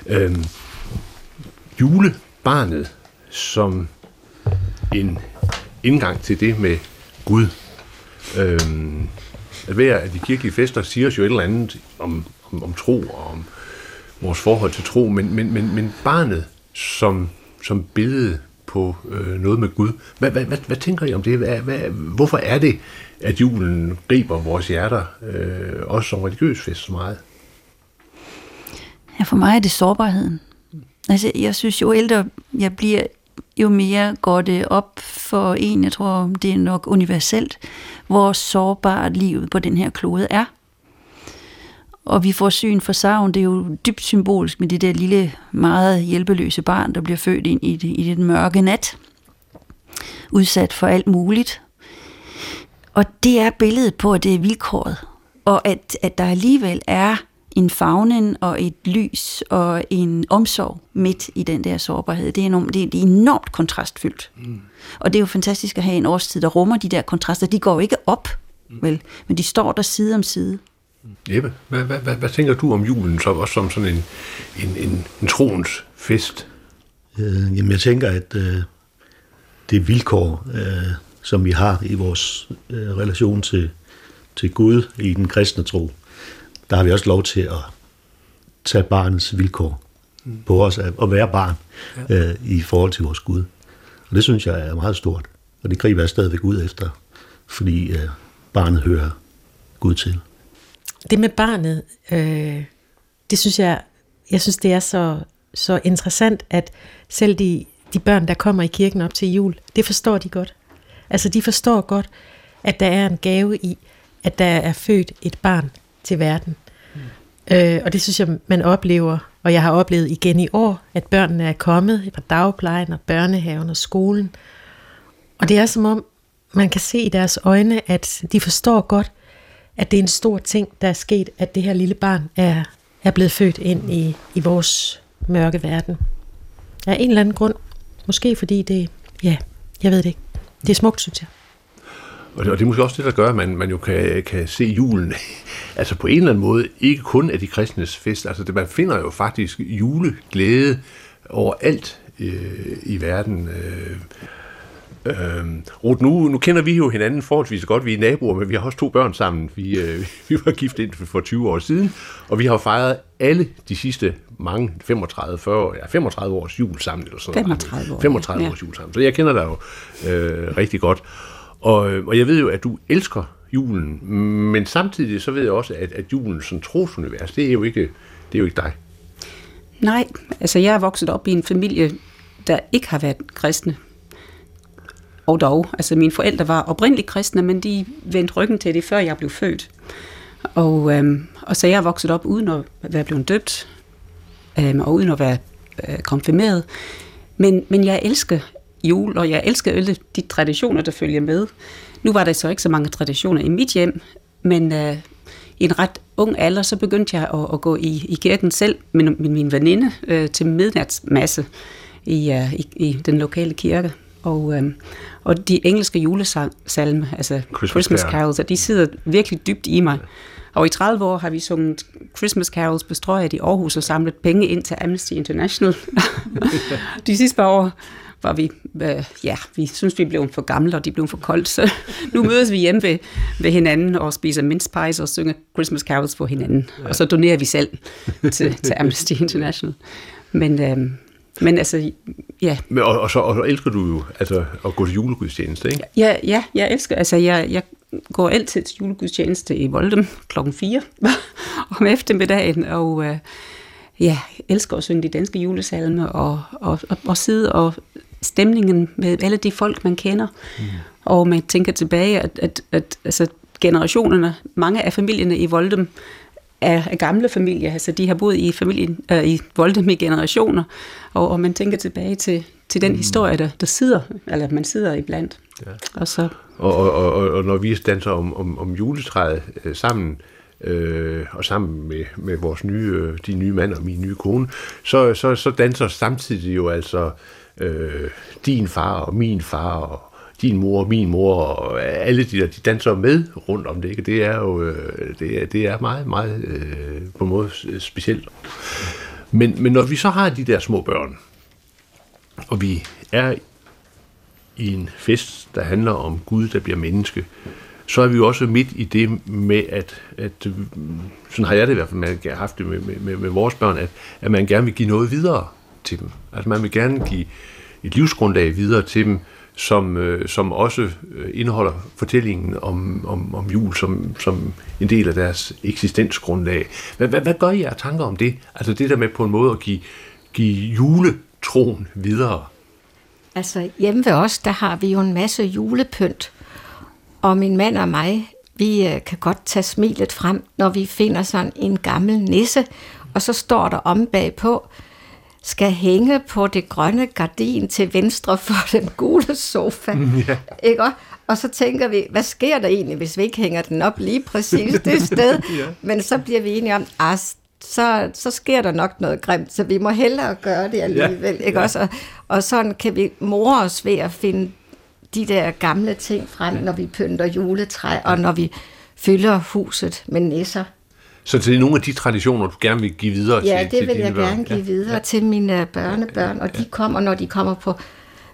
Øh, julebarnet som en indgang til det med Gud. Øh, at hver af de kirkelige fester siger os jo et eller andet om, om, om tro og om vores forhold til tro, men, men, men, men barnet som, som billede på øh, noget med Gud. Hvad, hvad, hvad, hvad tænker I om det? Hvad, hvad, hvorfor er det, at julen griber vores hjerter, øh, også som religiøs fest, så meget? Ja, for mig er det sårbarheden. Altså, jeg synes, jo ældre jeg bliver, jo mere går det op for en, jeg tror, det er nok universelt, hvor sårbart livet på den her klode er. Og vi får syn for savn, det er jo dybt symbolisk med det der lille, meget hjælpeløse barn, der bliver født ind i, det, i den mørke nat. Udsat for alt muligt. Og det er billedet på, at det er vilkåret. Og at, at der alligevel er en fagnen og et lys og en omsorg midt i den der sårbarhed. Det er enormt, det er, enormt kontrastfyldt. Mm. Og det er jo fantastisk at have en årstid, der rummer de der kontraster. De går jo ikke op, mm. vel, men de står der side om side. Jeppe, hvad, hvad, hvad, hvad tænker du om julen som, også som sådan en, en, en, en troens fest? Øh, jamen jeg tænker, at øh, det vilkår, øh, som vi har i vores øh, relation til, til Gud i den kristne tro, der har vi også lov til at tage barnets vilkår mm. på os, at være barn ja. øh, i forhold til vores Gud. Og det synes jeg er meget stort, og det griber jeg stadigvæk ud efter, fordi øh, barnet hører Gud til. Det med barnet, øh, det synes jeg, jeg synes det er så, så interessant, at selv de, de børn, der kommer i kirken op til jul, det forstår de godt. Altså de forstår godt, at der er en gave i, at der er født et barn til verden. Mm. Øh, og det synes jeg, man oplever, og jeg har oplevet igen i år, at børnene er kommet fra dagplejen og børnehaven og skolen. Og det er som om, man kan se i deres øjne, at de forstår godt, at det er en stor ting, der er sket, at det her lille barn er, er blevet født ind i, i vores mørke verden. Af en eller anden grund. Måske fordi det, ja, jeg ved det ikke. Det er smukt, synes jeg. Og det, og det er måske også det, der gør, at man, man jo kan, kan se julen, altså på en eller anden måde, ikke kun af de kristnes fest, altså det, man finder jo faktisk juleglæde overalt øh, i verden. Øh, Øh, Ruth, nu, nu kender vi jo hinanden forholdsvis godt. Vi er naboer, men vi har også to børn sammen. Vi, øh, vi var gift ind for 20 år siden, og vi har fejret alle de sidste mange, 35, 40, ja, 35 års jul sammen. Eller sådan 35 år. 35 ja. års jul sammen. Så jeg kender dig jo øh, rigtig godt. Og, og jeg ved jo, at du elsker julen, men samtidig så ved jeg også, at, at julen som trosunivers, det er jo ikke, det er jo ikke dig. Nej, altså jeg er vokset op i en familie, der ikke har været kristne. Og dog, altså mine forældre var oprindeligt kristne, men de vendte ryggen til det, før jeg blev født. Og, øhm, og så jeg er vokset op uden at være blevet døbt, øhm, og uden at være øh, konfirmeret. Men, men jeg elsker jul, og jeg elsker alle de traditioner, der følger med. Nu var der så ikke så mange traditioner i mit hjem, men øh, i en ret ung alder, så begyndte jeg at, at gå i, i kirken selv med min, min veninde øh, til midnatsmasse i, øh, i, i den lokale kirke. Og, øh, og de engelske julesalme, altså Christmas, Christmas carols, de sidder virkelig dybt i mig. Og i 30 år har vi sunget Christmas carols bestrøjet i Aarhus og samlet penge ind til Amnesty International. de sidste par år var vi, øh, ja, vi synes, vi blev for gamle, og de blev for koldt, så nu mødes vi hjemme ved, ved hinanden og spiser mince pies og synger Christmas carols for hinanden. Ja. Og så donerer vi selv til, til Amnesty International. Men, øh, men altså, ja. Men, og, og, så, og så elsker du jo altså, at gå til julegudstjeneste, ikke? Ja, ja jeg elsker, altså jeg, jeg går altid til julegudstjeneste i Voldem klokken 4 om eftermiddagen, og øh, ja, elsker at synge de danske julesalmer, og, og, og, og sidde og stemningen med alle de folk, man kender. Mm. Og man tænker tilbage, at, at, at altså, generationerne, mange af familierne i Voldem, er, er gamle familier, altså de har boet i familien øh, i Voldem i generationer, og, og man tænker tilbage til, til den mm. historie, der, der sidder, eller man sidder iblandt. Ja. Og, så... og, og, og, og når vi danser om, om, om juletræet øh, sammen, øh, og sammen med, med vores nye, øh, de nye mand og min nye kone, så, så, så danser samtidig jo altså øh, din far og min far og din mor og min mor og alle de der, de danser med rundt om det, ikke? Det er jo øh, det er, det er meget, meget øh, på en måde specielt. Men, men når vi så har de der små børn, og vi er i en fest, der handler om Gud, der bliver menneske, så er vi jo også midt i det med, at, at øh, sådan har jeg det i hvert fald man har haft det med, med, med vores børn, at, at man gerne vil give noget videre til dem. Altså man vil gerne give et livsgrundlag videre til dem, som, øh, som også øh, indeholder fortællingen om, om, om jul som, som en del af deres eksistensgrundlag. Hvad, hvad, hvad gør I af tanker om det? Altså det der med på en måde at give, give juletroen videre? Altså hjemme ved os, der har vi jo en masse julepynt. Og min mand og mig, vi øh, kan godt tage smilet frem, når vi finder sådan en gammel nisse. Og så står der om bagpå, skal hænge på det grønne gardin til venstre for den gule sofa. Ja. Ikke? Og så tænker vi, hvad sker der egentlig, hvis vi ikke hænger den op lige præcis det sted? ja. Men så bliver vi enige om, at så, så sker der nok noget grimt, så vi må hellere gøre det alligevel. Ja. Ikke? Ja. Også, og, og sådan kan vi more os ved at finde de der gamle ting frem, når vi pynter juletræ, og når vi fylder huset med nisser. Så det er nogle af de traditioner, du gerne vil give videre ja, til Ja, det vil jeg børn. gerne give videre ja. til mine børnebørn, og de kommer, når de kommer på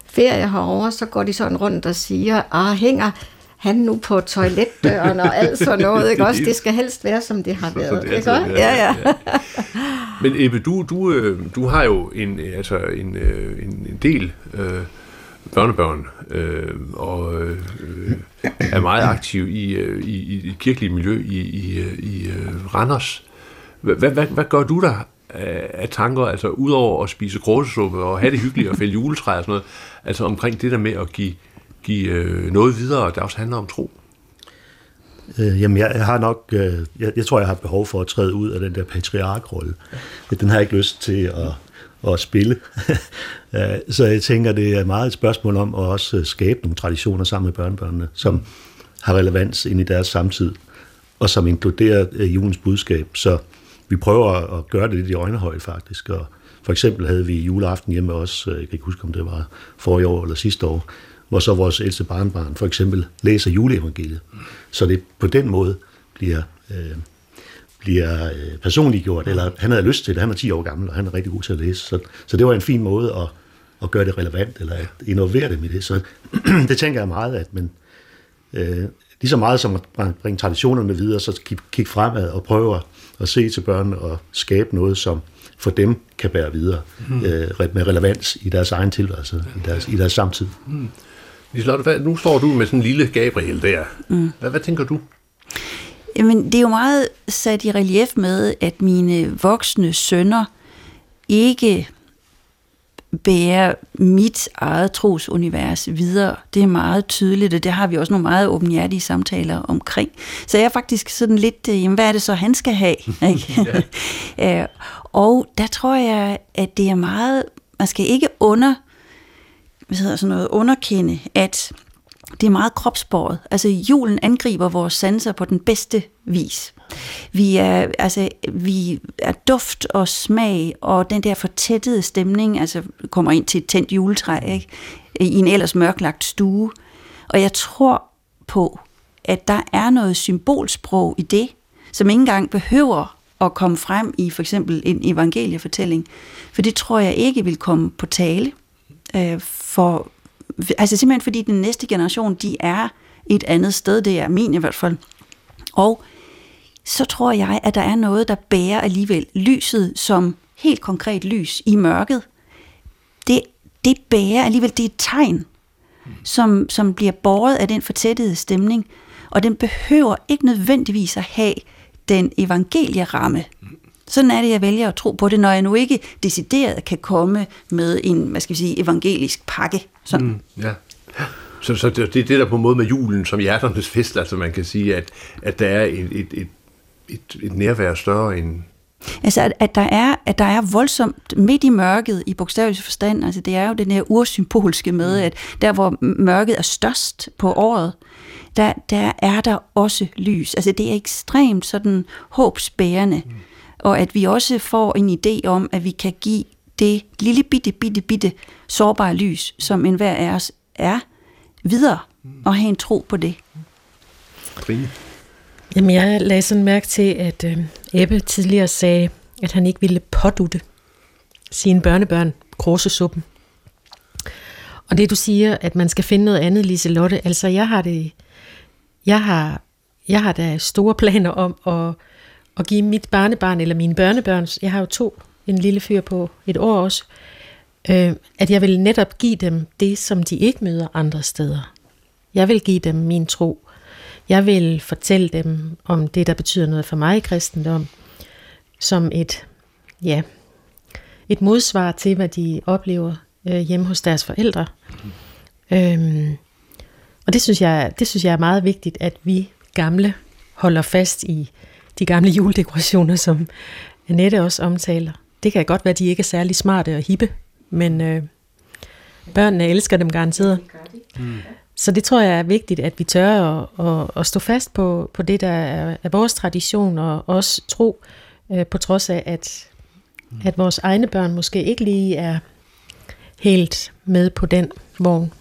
ferie herover, så går de sådan rundt og siger, ah, hænger han nu på toiletdøren og alt sådan noget, ikke også? Det skal helst være, som det har været, det ikke også? Ja, ja. Men Ebbe, du, du, øh, du har jo en, altså en, øh, en, en del øh, børnebørn, øh, og øh, er meget aktiv i, øh, i, i det kirkelige miljø i, i, i øh, Randers. Hvad, hvad, hvad gør du der af, af tanker, altså udover at spise gråsesuppe og have det hyggeligt og fælde juletræ og sådan noget, altså omkring det der med at give, give øh, noget videre, der også handler om tro? Øh, jamen, jeg, jeg har nok, øh, jeg, jeg tror, jeg har behov for at træde ud af den der patriarkrolle. Den har jeg ikke lyst til at, at spille. så jeg tænker, det er meget et spørgsmål om at også øh, skabe nogle traditioner sammen med børnebørnene, som har relevans ind i deres samtid, og som inkluderer øh, julens budskab. Så vi prøver at gøre det lidt i øjnehøjde faktisk. Og for eksempel havde vi juleaften hjemme også, øh, jeg kan ikke huske, om det var forrige år eller sidste år, hvor så vores ældste barnbarn for eksempel læser juleevangeliet. Så det på den måde bliver, øh, bliver øh, personligt gjort, eller han havde lyst til det, han er 10 år gammel, og han er rigtig god til at læse. Så, så det var en fin måde at, at gøre det relevant, eller at innovere det med det. Så det tænker jeg meget, at man, øh, lige så meget som at bringe traditionerne videre, så kigge kig fremad og prøve at se til børn og skabe noget, som for dem kan bære videre mm. øh, med relevans i deres egen tilværelse, i deres, i deres samtid. Mm. Liselotte, hvad, nu står du med sådan en lille Gabriel der. Mm. Hvad, hvad tænker du? Jamen, det er jo meget sat i relief med, at mine voksne sønner ikke bærer mit eget trosunivers videre. Det er meget tydeligt, og det har vi også nogle meget åbenhjertige samtaler omkring. Så jeg er faktisk sådan lidt, jamen, hvad er det så, han skal have? Ikke? ja. og der tror jeg, at det er meget, man skal ikke under hvad hedder sådan noget, underkende, at det er meget kropsbåret. Altså julen angriber vores sanser på den bedste vis. Vi er, altså, vi er duft og smag og den der fortættede stemning, altså kommer ind til et tændt juletræ, ikke? i en ellers mørklagt stue. Og jeg tror på, at der er noget symbolsprog i det, som ikke engang behøver at komme frem i for eksempel en evangeliefortælling. For det tror jeg ikke vil komme på tale øh, for, altså simpelthen fordi den næste generation, de er et andet sted, det er min i hvert fald. Og så tror jeg, at der er noget, der bærer alligevel lyset som helt konkret lys i mørket. Det, det bærer alligevel, det er et tegn, som, som bliver båret af den fortættede stemning, og den behøver ikke nødvendigvis at have den evangelieramme, sådan er det, jeg vælger at tro på det, når jeg nu ikke decideret kan komme med en, hvad skal vi sige, evangelisk pakke. Sådan. Mm, ja. Så, så det, det er det der på en måde med julen som hjerternes fest, altså man kan sige, at, at der er et, et, et, et, et nærvær større end... Altså, at, at, der er, at der er voldsomt midt i mørket i bogstavelig forstand, altså det er jo den her ursymbolske med, at der hvor mørket er størst på året, der, der er der også lys. Altså det er ekstremt sådan håbsbærende. Mm og at vi også får en idé om, at vi kan give det lille bitte, bitte, bitte sårbare lys, som enhver af os er, videre, og have en tro på det. Trine? Jamen, jeg lagde sådan mærke til, at øh, Ebbe tidligere sagde, at han ikke ville pådutte sine børnebørn kråsesuppen. Og det du siger, at man skal finde noget andet, Lise Lotte, altså jeg har det, jeg har, jeg har da store planer om at at give mit barnebarn eller mine børnebørn, jeg har jo to, en lille fyr på et år også, øh, at jeg vil netop give dem det, som de ikke møder andre steder. Jeg vil give dem min tro. Jeg vil fortælle dem om det, der betyder noget for mig i kristendom, som et, ja, et modsvar til, hvad de oplever øh, hjemme hos deres forældre. Øhm, og det synes, jeg, det synes jeg er meget vigtigt, at vi gamle holder fast i de gamle juledekorationer, som Annette også omtaler. Det kan godt være, at de ikke er særlig smarte og hippe, men øh, børnene elsker dem garanteret. Mm. Så det tror jeg er vigtigt, at vi tør at, at, at stå fast på, på det, der er, er vores tradition, og også tro, øh, på trods af, at, mm. at vores egne børn måske ikke lige er helt med på den vogn.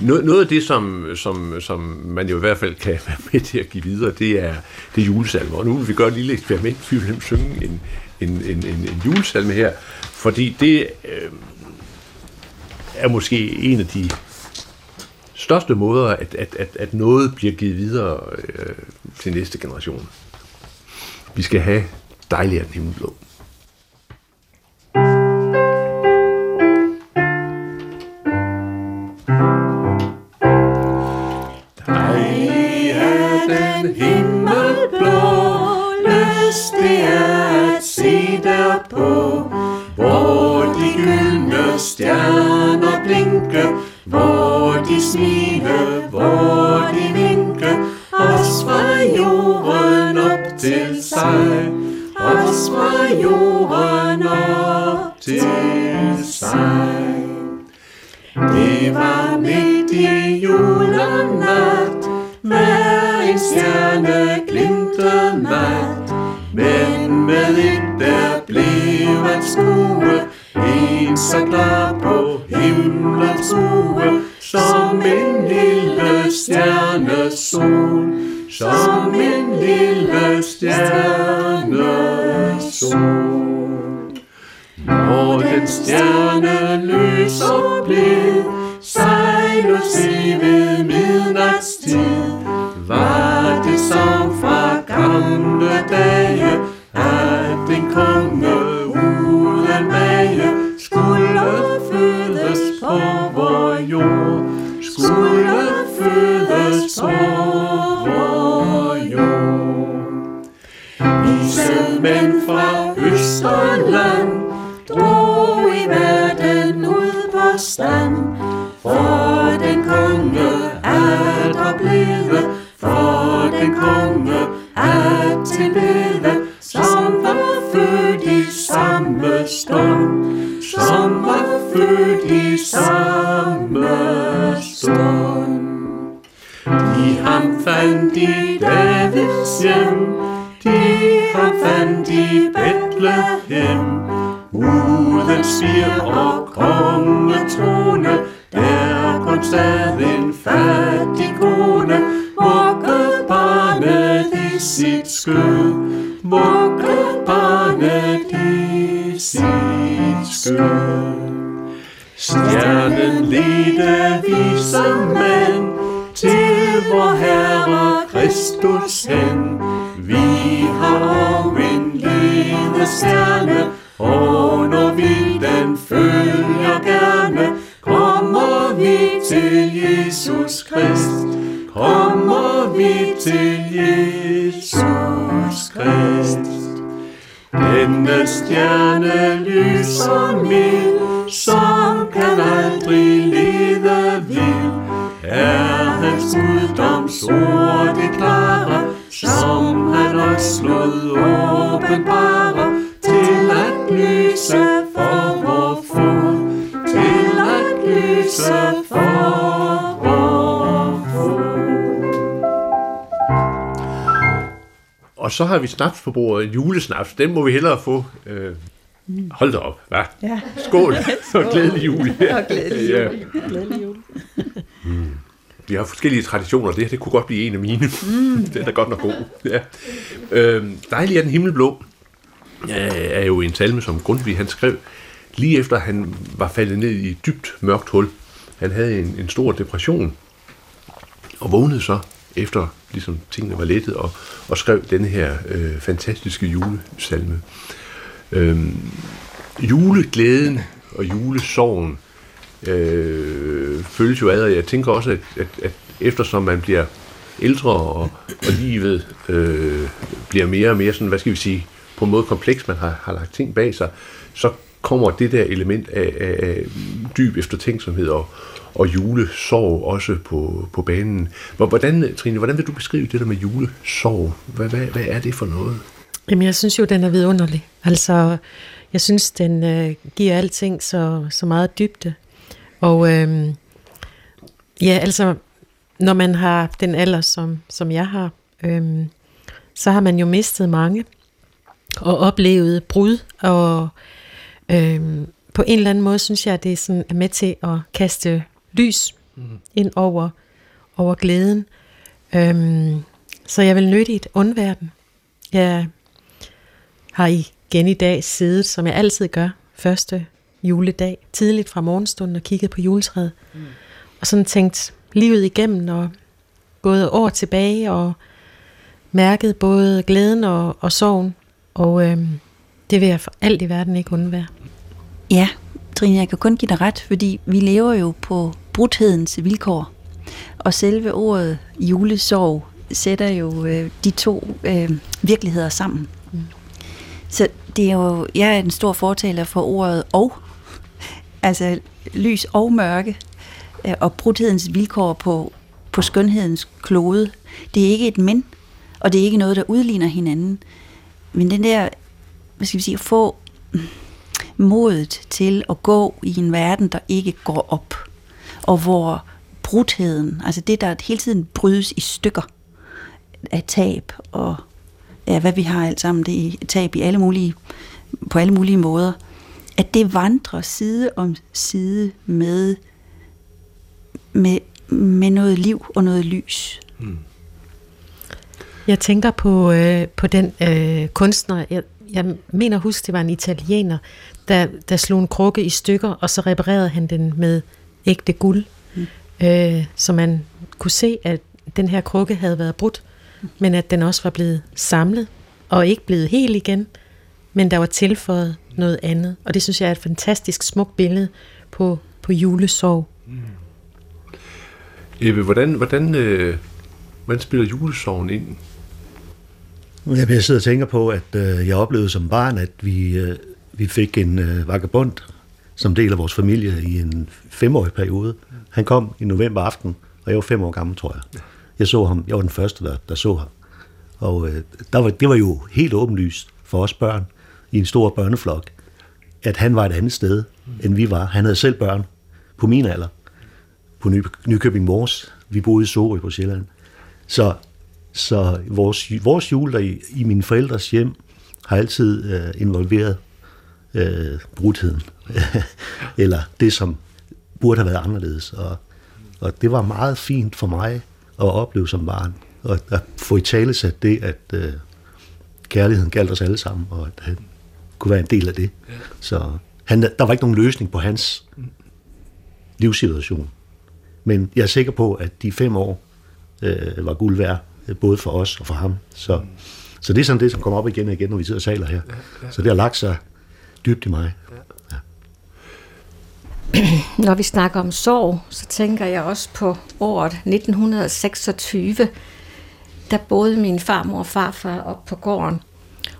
Noget, noget af det, som, som, som man jo i hvert fald kan være med til at give videre, det er, det er julesalmer. Og nu vil vi gøre et lille eksperiment. Vi vil synge en, en, en, en, en julesalme her, fordi det øh, er måske en af de største måder, at, at, at, at noget bliver givet videre øh, til næste generation. Vi skal have dejlig af den himmelblå derpå, hvor de gyldne stjerner blinke, hvor de smile, hvor de vinke, os fra jorden op til sig, os fra jorden op til sig. Det var midt i julenat, hver en stjerne glimtede mat, men med et der blev at skue, en så klar på himlens bue, som en lille stjerne sol, som en lille stjerne sol. Når den stjerne lyser blid, sejler se skulle fødes på vor jord. Vise mænd fra Østerland drog i verden ud på stand, for den konge er der blevet, for den konge er til bede, som var født i samme stund, som var født i samme stund. De ham fandt i Davids hjem, de ham fandt i Bethlehem, uden spir og kongetrone, der kun sad en fattig kone, vugge barnet i sit skød, vugge barnet i sit skød. Stjernen ledte vise mænd til vor Herre Kristus hen. Vi har og en stjerne, og når vi den følger gerne, kommer vi til Jesus Krist. Kommer vi til Jesus Krist. Denne stjerne lyser mild, som kan aldrig lede vild. Er hans guddoms ord det klare, som han også lod åbenbare, til at lyse for vor fod, til at lyse for Og så har vi snaps på bordet, julesnaps. Den må vi hellere få. Øh, hold da op, hva? Ja. Skål, og glædelig jul. Og glædelig Ja. jul. Glædelig jul. Vi har forskellige traditioner, det her det kunne godt blive en af mine. Mm, den er godt nok god. Ja. Øhm, dejlig er den himmelblå, ja, er jo en salme, som Grundtvig han skrev, lige efter han var faldet ned i et dybt mørkt hul. Han havde en, en stor depression, og vågnede så efter ligesom tingene var lettet, og, og skrev denne her øh, fantastiske julesalme. Øhm, juleglæden og julesorgen øh, følges jo ad, og jeg tænker også, at, at, at eftersom man bliver ældre, og, og livet øh, bliver mere og mere sådan, hvad skal vi sige, på en måde kompleks, man har, har lagt ting bag sig, så kommer det der element af, af, af dyb eftertænksomhed og, og julesorg også på, på banen. Hvordan, Trine, hvordan vil du beskrive det der med julesorg? Hvad, hvad, hvad er det for noget? Jamen, jeg synes jo, den er vidunderlig. Altså, jeg synes, den øh, giver alting så, så meget dybde. Og øh, ja, altså, når man har den alder, som, som jeg har, øh, så har man jo mistet mange og oplevet brud. Og øh, på en eller anden måde synes jeg, at det er, sådan, er med til at kaste lys mm. ind over, over glæden. Øh, så jeg vil nytte i et undverden. Jeg har igen i dag siddet, som jeg altid gør, første juledag, tidligt fra morgenstunden og kigget på juletræet. Mm. Og sådan tænkt livet igennem og gået år tilbage og mærket både glæden og, og sorgen. Og øhm, det vil jeg for alt i verden ikke undvære. Ja, Trine, jeg kan kun give dig ret, fordi vi lever jo på brudhedens vilkår. Og selve ordet julesorg sætter jo øh, de to øh, virkeligheder sammen. Mm. Så det er jo, jeg er en stor fortaler for ordet og, altså lys og mørke, øh, og brudhedens vilkår på, på skønhedens klode. Det er ikke et men, og det er ikke noget, der udligner hinanden. Men den der, hvad skal vi sige, at få modet til at gå i en verden, der ikke går op, og hvor brudheden, altså det, der hele tiden brydes i stykker af tab og ja, hvad vi har alt sammen, det er tab i alle mulige, på alle mulige måder, at det vandrer side om side med, med, med noget liv og noget lys. Mm. Jeg tænker på, øh, på den øh, kunstner, jeg, jeg mener husk, det var en italiener, der, der slog en krukke i stykker, og så reparerede han den med ægte guld. Mm. Øh, så man kunne se, at den her krukke havde været brudt men at den også var blevet samlet, og ikke blevet helt igen, men der var tilføjet noget andet. Og det synes jeg er et fantastisk smukt billede på, på julesorg. Mm. Ebbe, hvordan, hvordan, øh, hvordan spiller julesorgen ind? Jeg sidder og tænker på, at øh, jeg oplevede som barn, at vi, øh, vi fik en øh, vagabond som del af vores familie i en femårig periode. Han kom i november aften, og jeg var fem år gammel, tror jeg. Jeg så ham, jeg var den første, der, der så ham. Og øh, der var, det var jo helt åbenlyst for os børn i en stor børneflok, at han var et andet sted, end vi var. Han havde selv børn på min alder, på Ny, Nykøbing Mors. Vi boede i Sorø på Sjælland. Så, så vores, vores jul der i, i mine forældres hjem har altid øh, involveret øh, brudheden. Eller det, som burde have været anderledes. Og, og det var meget fint for mig at opleve som barn. Og at få i tale sat det, at øh, kærligheden galt os alle sammen, og at han kunne være en del af det. Ja. Så han, der var ikke nogen løsning på hans livssituation. Men jeg er sikker på, at de fem år øh, var guld værd, både for os og for ham. Så, mm. så det er sådan det, som kommer op igen og igen, når vi sidder og taler her. Ja, ja. Så det har lagt sig dybt i mig. Ja. Når vi snakker om sorg, så tænker jeg også på året 1926. Der boede min farmor og farfar op på gården.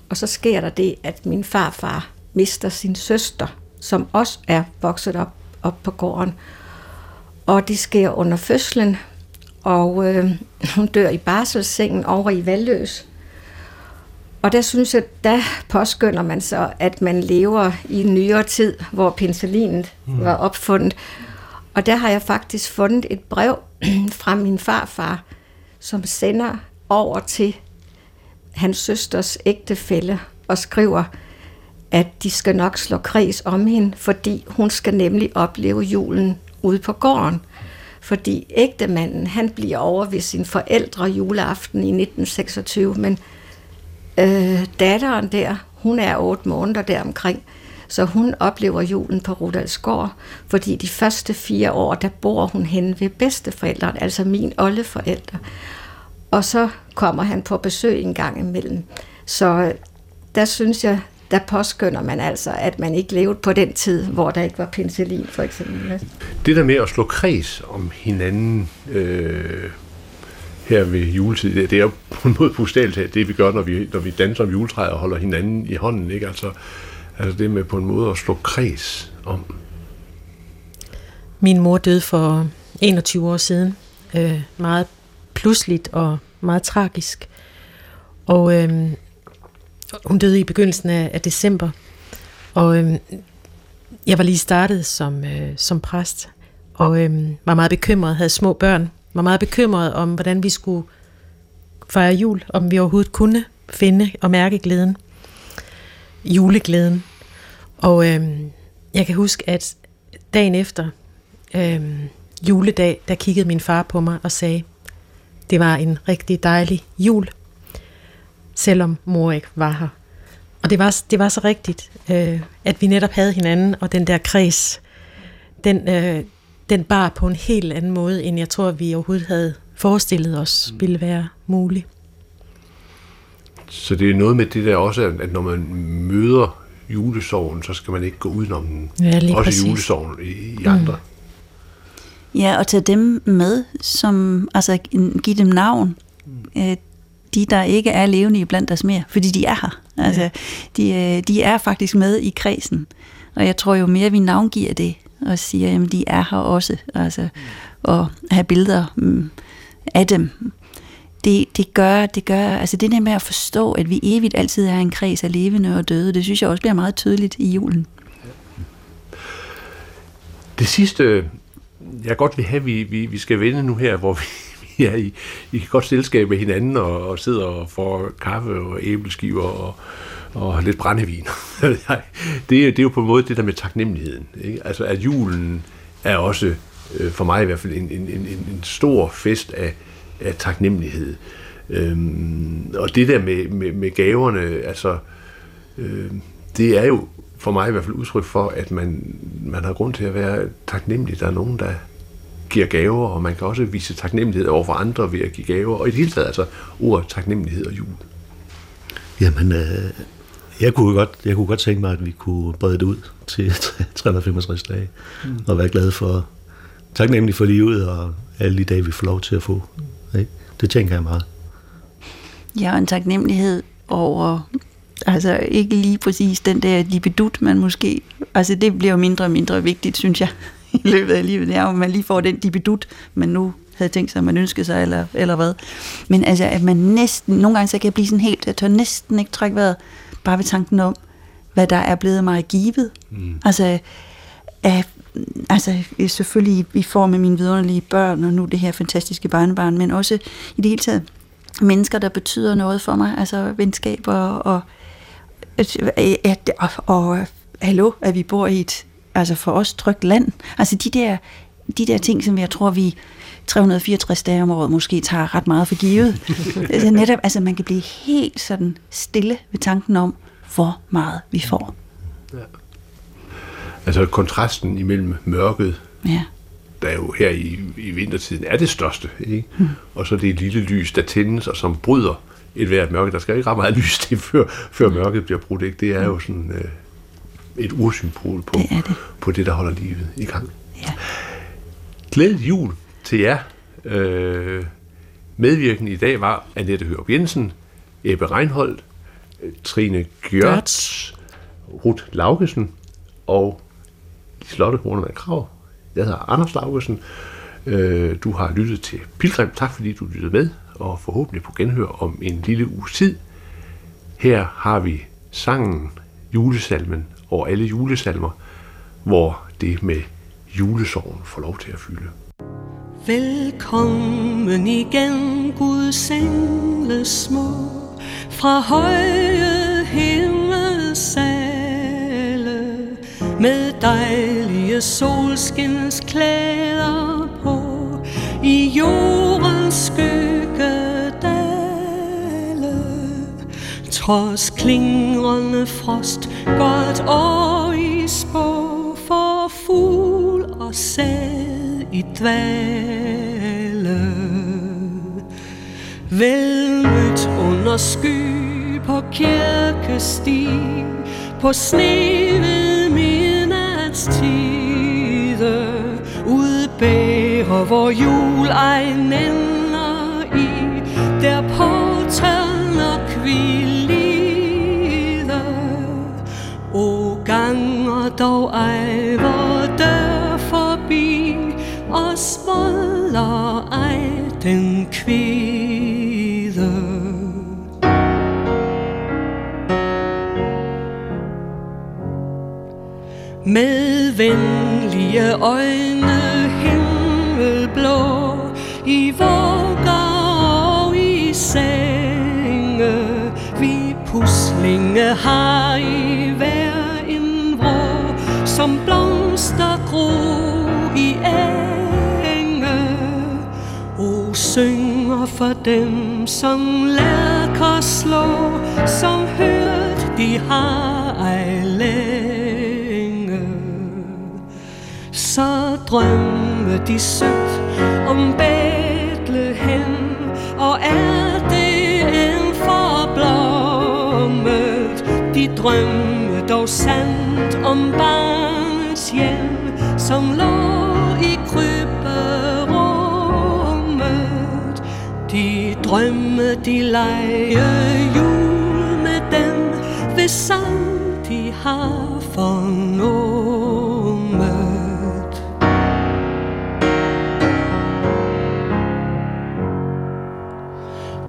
Og så sker der det, at min farfar mister sin søster, som også er vokset op, op på gården. Og det sker under fødslen, og øh, hun dør i barselssengen over i Valløs. Og der synes jeg, der påskynder man så, at man lever i en nyere tid, hvor penicillinet mm. var opfundet. Og der har jeg faktisk fundet et brev fra min farfar, som sender over til hans søsters ægtefælle og skriver, at de skal nok slå kris om hende, fordi hun skal nemlig opleve julen ude på gården. Fordi ægtemanden, han bliver over ved sine forældre juleaften i 1926, men Øh, datteren der, hun er otte måneder deromkring, så hun oplever julen på Rudalsgård, fordi de første fire år, der bor hun hen ved bedsteforældrene, altså min oldeforældre. Og så kommer han på besøg en gang imellem. Så øh, der synes jeg, der påskynder man altså, at man ikke levede på den tid, hvor der ikke var penicillin, for eksempel. Det der med at slå kreds om hinanden, øh, her ved juletid. Det, det er jo på en måde bogstaveligt det vi gør, når vi, når vi danser om juletræet og holder hinanden i hånden. Ikke? Altså, Altså det med på en måde at slå kreds om. Min mor døde for 21 år siden. Øh, meget pludseligt og meget tragisk. Og øh, hun døde i begyndelsen af, af december. Og øhm, jeg var lige startet som, øh, som præst, og øhm, var meget bekymret, havde små børn, var meget bekymret om, hvordan vi skulle fejre jul, om vi overhovedet kunne finde og mærke glæden, juleglæden. Og øhm, jeg kan huske, at dagen efter øhm, juledag, der kiggede min far på mig og sagde, det var en rigtig dejlig jul, selvom mor ikke var her. Og det var, det var så rigtigt, øh, at vi netop havde hinanden, og den der kreds, den, øh, den bar på en helt anden måde, end jeg tror, vi overhovedet havde forestillet os ville være muligt. Så det er noget med det der også, at når man møder julesorgen, så skal man ikke gå udenom den. Ja, lige også præcis. julesorgen i, i andre. Ja, og tage dem med, som, altså give dem navn. Øh, de, der ikke er levende i blandt os mere, fordi de er her. Altså, de, øh, de er faktisk med i kredsen. Og jeg tror jo mere, vi navngiver det, og siger, at de er her også. Altså, og have billeder mm, af dem. Det, det gør, det gør, altså det der med at forstå, at vi evigt altid er en kreds af levende og døde, det synes jeg også bliver meget tydeligt i julen. Det sidste, jeg godt vil have, vi, vi, vi skal vende nu her, hvor vi, ja, I, i, kan godt selskab med hinanden og, og sidder og får kaffe og æbleskiver og, og lidt brændevin. det, det er jo på en måde det der med taknemmeligheden. Ikke? Altså at julen er også, øh, for mig i hvert fald, en, en, en, en stor fest af, af taknemmelighed. Øhm, og det der med, med, med gaverne, altså, øh, det er jo for mig i hvert fald udtryk for, at man, man har grund til at være taknemmelig. Der er nogen, der giver gaver, og man kan også vise taknemmelighed over for andre ved at give gaver. Og i det hele taget, altså ordet taknemmelighed og jul. Jamen, øh, jeg, kunne godt, jeg kunne godt tænke mig, at vi kunne brede det ud til 365 dage, mm. og være glade for, taknemmelig for livet, og alle de dage, vi får lov til at få. Ikke? Det tænker jeg meget. Ja, og en taknemmelighed over, altså ikke lige præcis den der dibedut, man måske, altså det bliver jo mindre og mindre vigtigt, synes jeg, i løbet af livet. Det er jo, at man lige får den dibedut, man nu havde tænkt sig, at man ønskede sig, eller, eller hvad. Men altså, at man næsten, nogle gange så kan jeg blive sådan helt, jeg tør næsten ikke trække vejret, bare ved tanken om, hvad der er blevet mig givet. Mm. Altså, af, altså selvfølgelig i form af mine vidunderlige børn, og nu det her fantastiske barnebarn, men også i det hele taget mennesker, der betyder noget for mig, altså venskaber og, at, og, og hallo, at vi bor i et altså for os trygt land. Altså de der, de der ting, som jeg tror, vi 364 dage om året måske tager ret meget for givet. altså netop, altså man kan blive helt sådan stille ved tanken om, hvor meget vi får. Ja. Altså kontrasten imellem mørket, ja. der er jo her i, i vintertiden er det største, ikke? Hmm. og så det lille lys, der tændes og som bryder et hvert mørke. Der skal ikke ret meget lys til, før, før mørket bliver brudt. Ikke? Det er jo sådan øh, et ursymbol på det, det. på det, der holder livet i gang. Ja. Glædelig jul til jer. Øh, medvirken i dag var Annette Hørup Jensen, Ebbe Reinholdt, Trine Gjørts, Ruth Laugesen og Liselotte Hornemann Krav. Jeg hedder Anders Laugesen. Øh, du har lyttet til Pilgrim. Tak fordi du lyttede med, og forhåbentlig på genhør om en lille uges tid. Her har vi sangen, julesalmen og alle julesalmer, hvor det med julesorgen får lov til at fylde. Velkommen igen, Guds engle små, fra høje himmelsale, med dejlige solskinsklæder på, i jordens skyggedale. Trods klingrende frost, godt år i spå, for fugl og sæd i dvale. Velmødt under sky på kirkesti, på sne ved midnatstide, udbærer hvor jul ej nænder i, der portal nok vi. dog ejver der forbi og småler ej den kvide. Med venlige øjne himmelblå i vugger og i senge vi puslinge har for dem som lærker slå Som hørt de har ej længe. Så drømme de sødt om Bethlehem Og er det en forblommet? De drømme dog sandt om barns hjem Som lå i krybberummet drømme de lege jul med dem Hvis sang de har fornummet.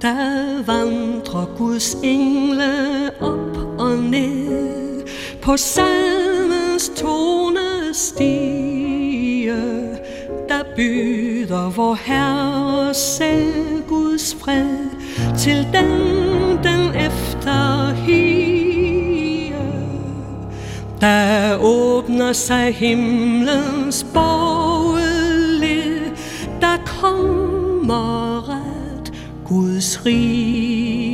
Der vandrer Guds engle op og ned På salmens tonestige Der byder vor Herre selv Guds fred Til den, den efter efterhiger Der åbner sig himlens borgerled Der kommer ret Guds rige.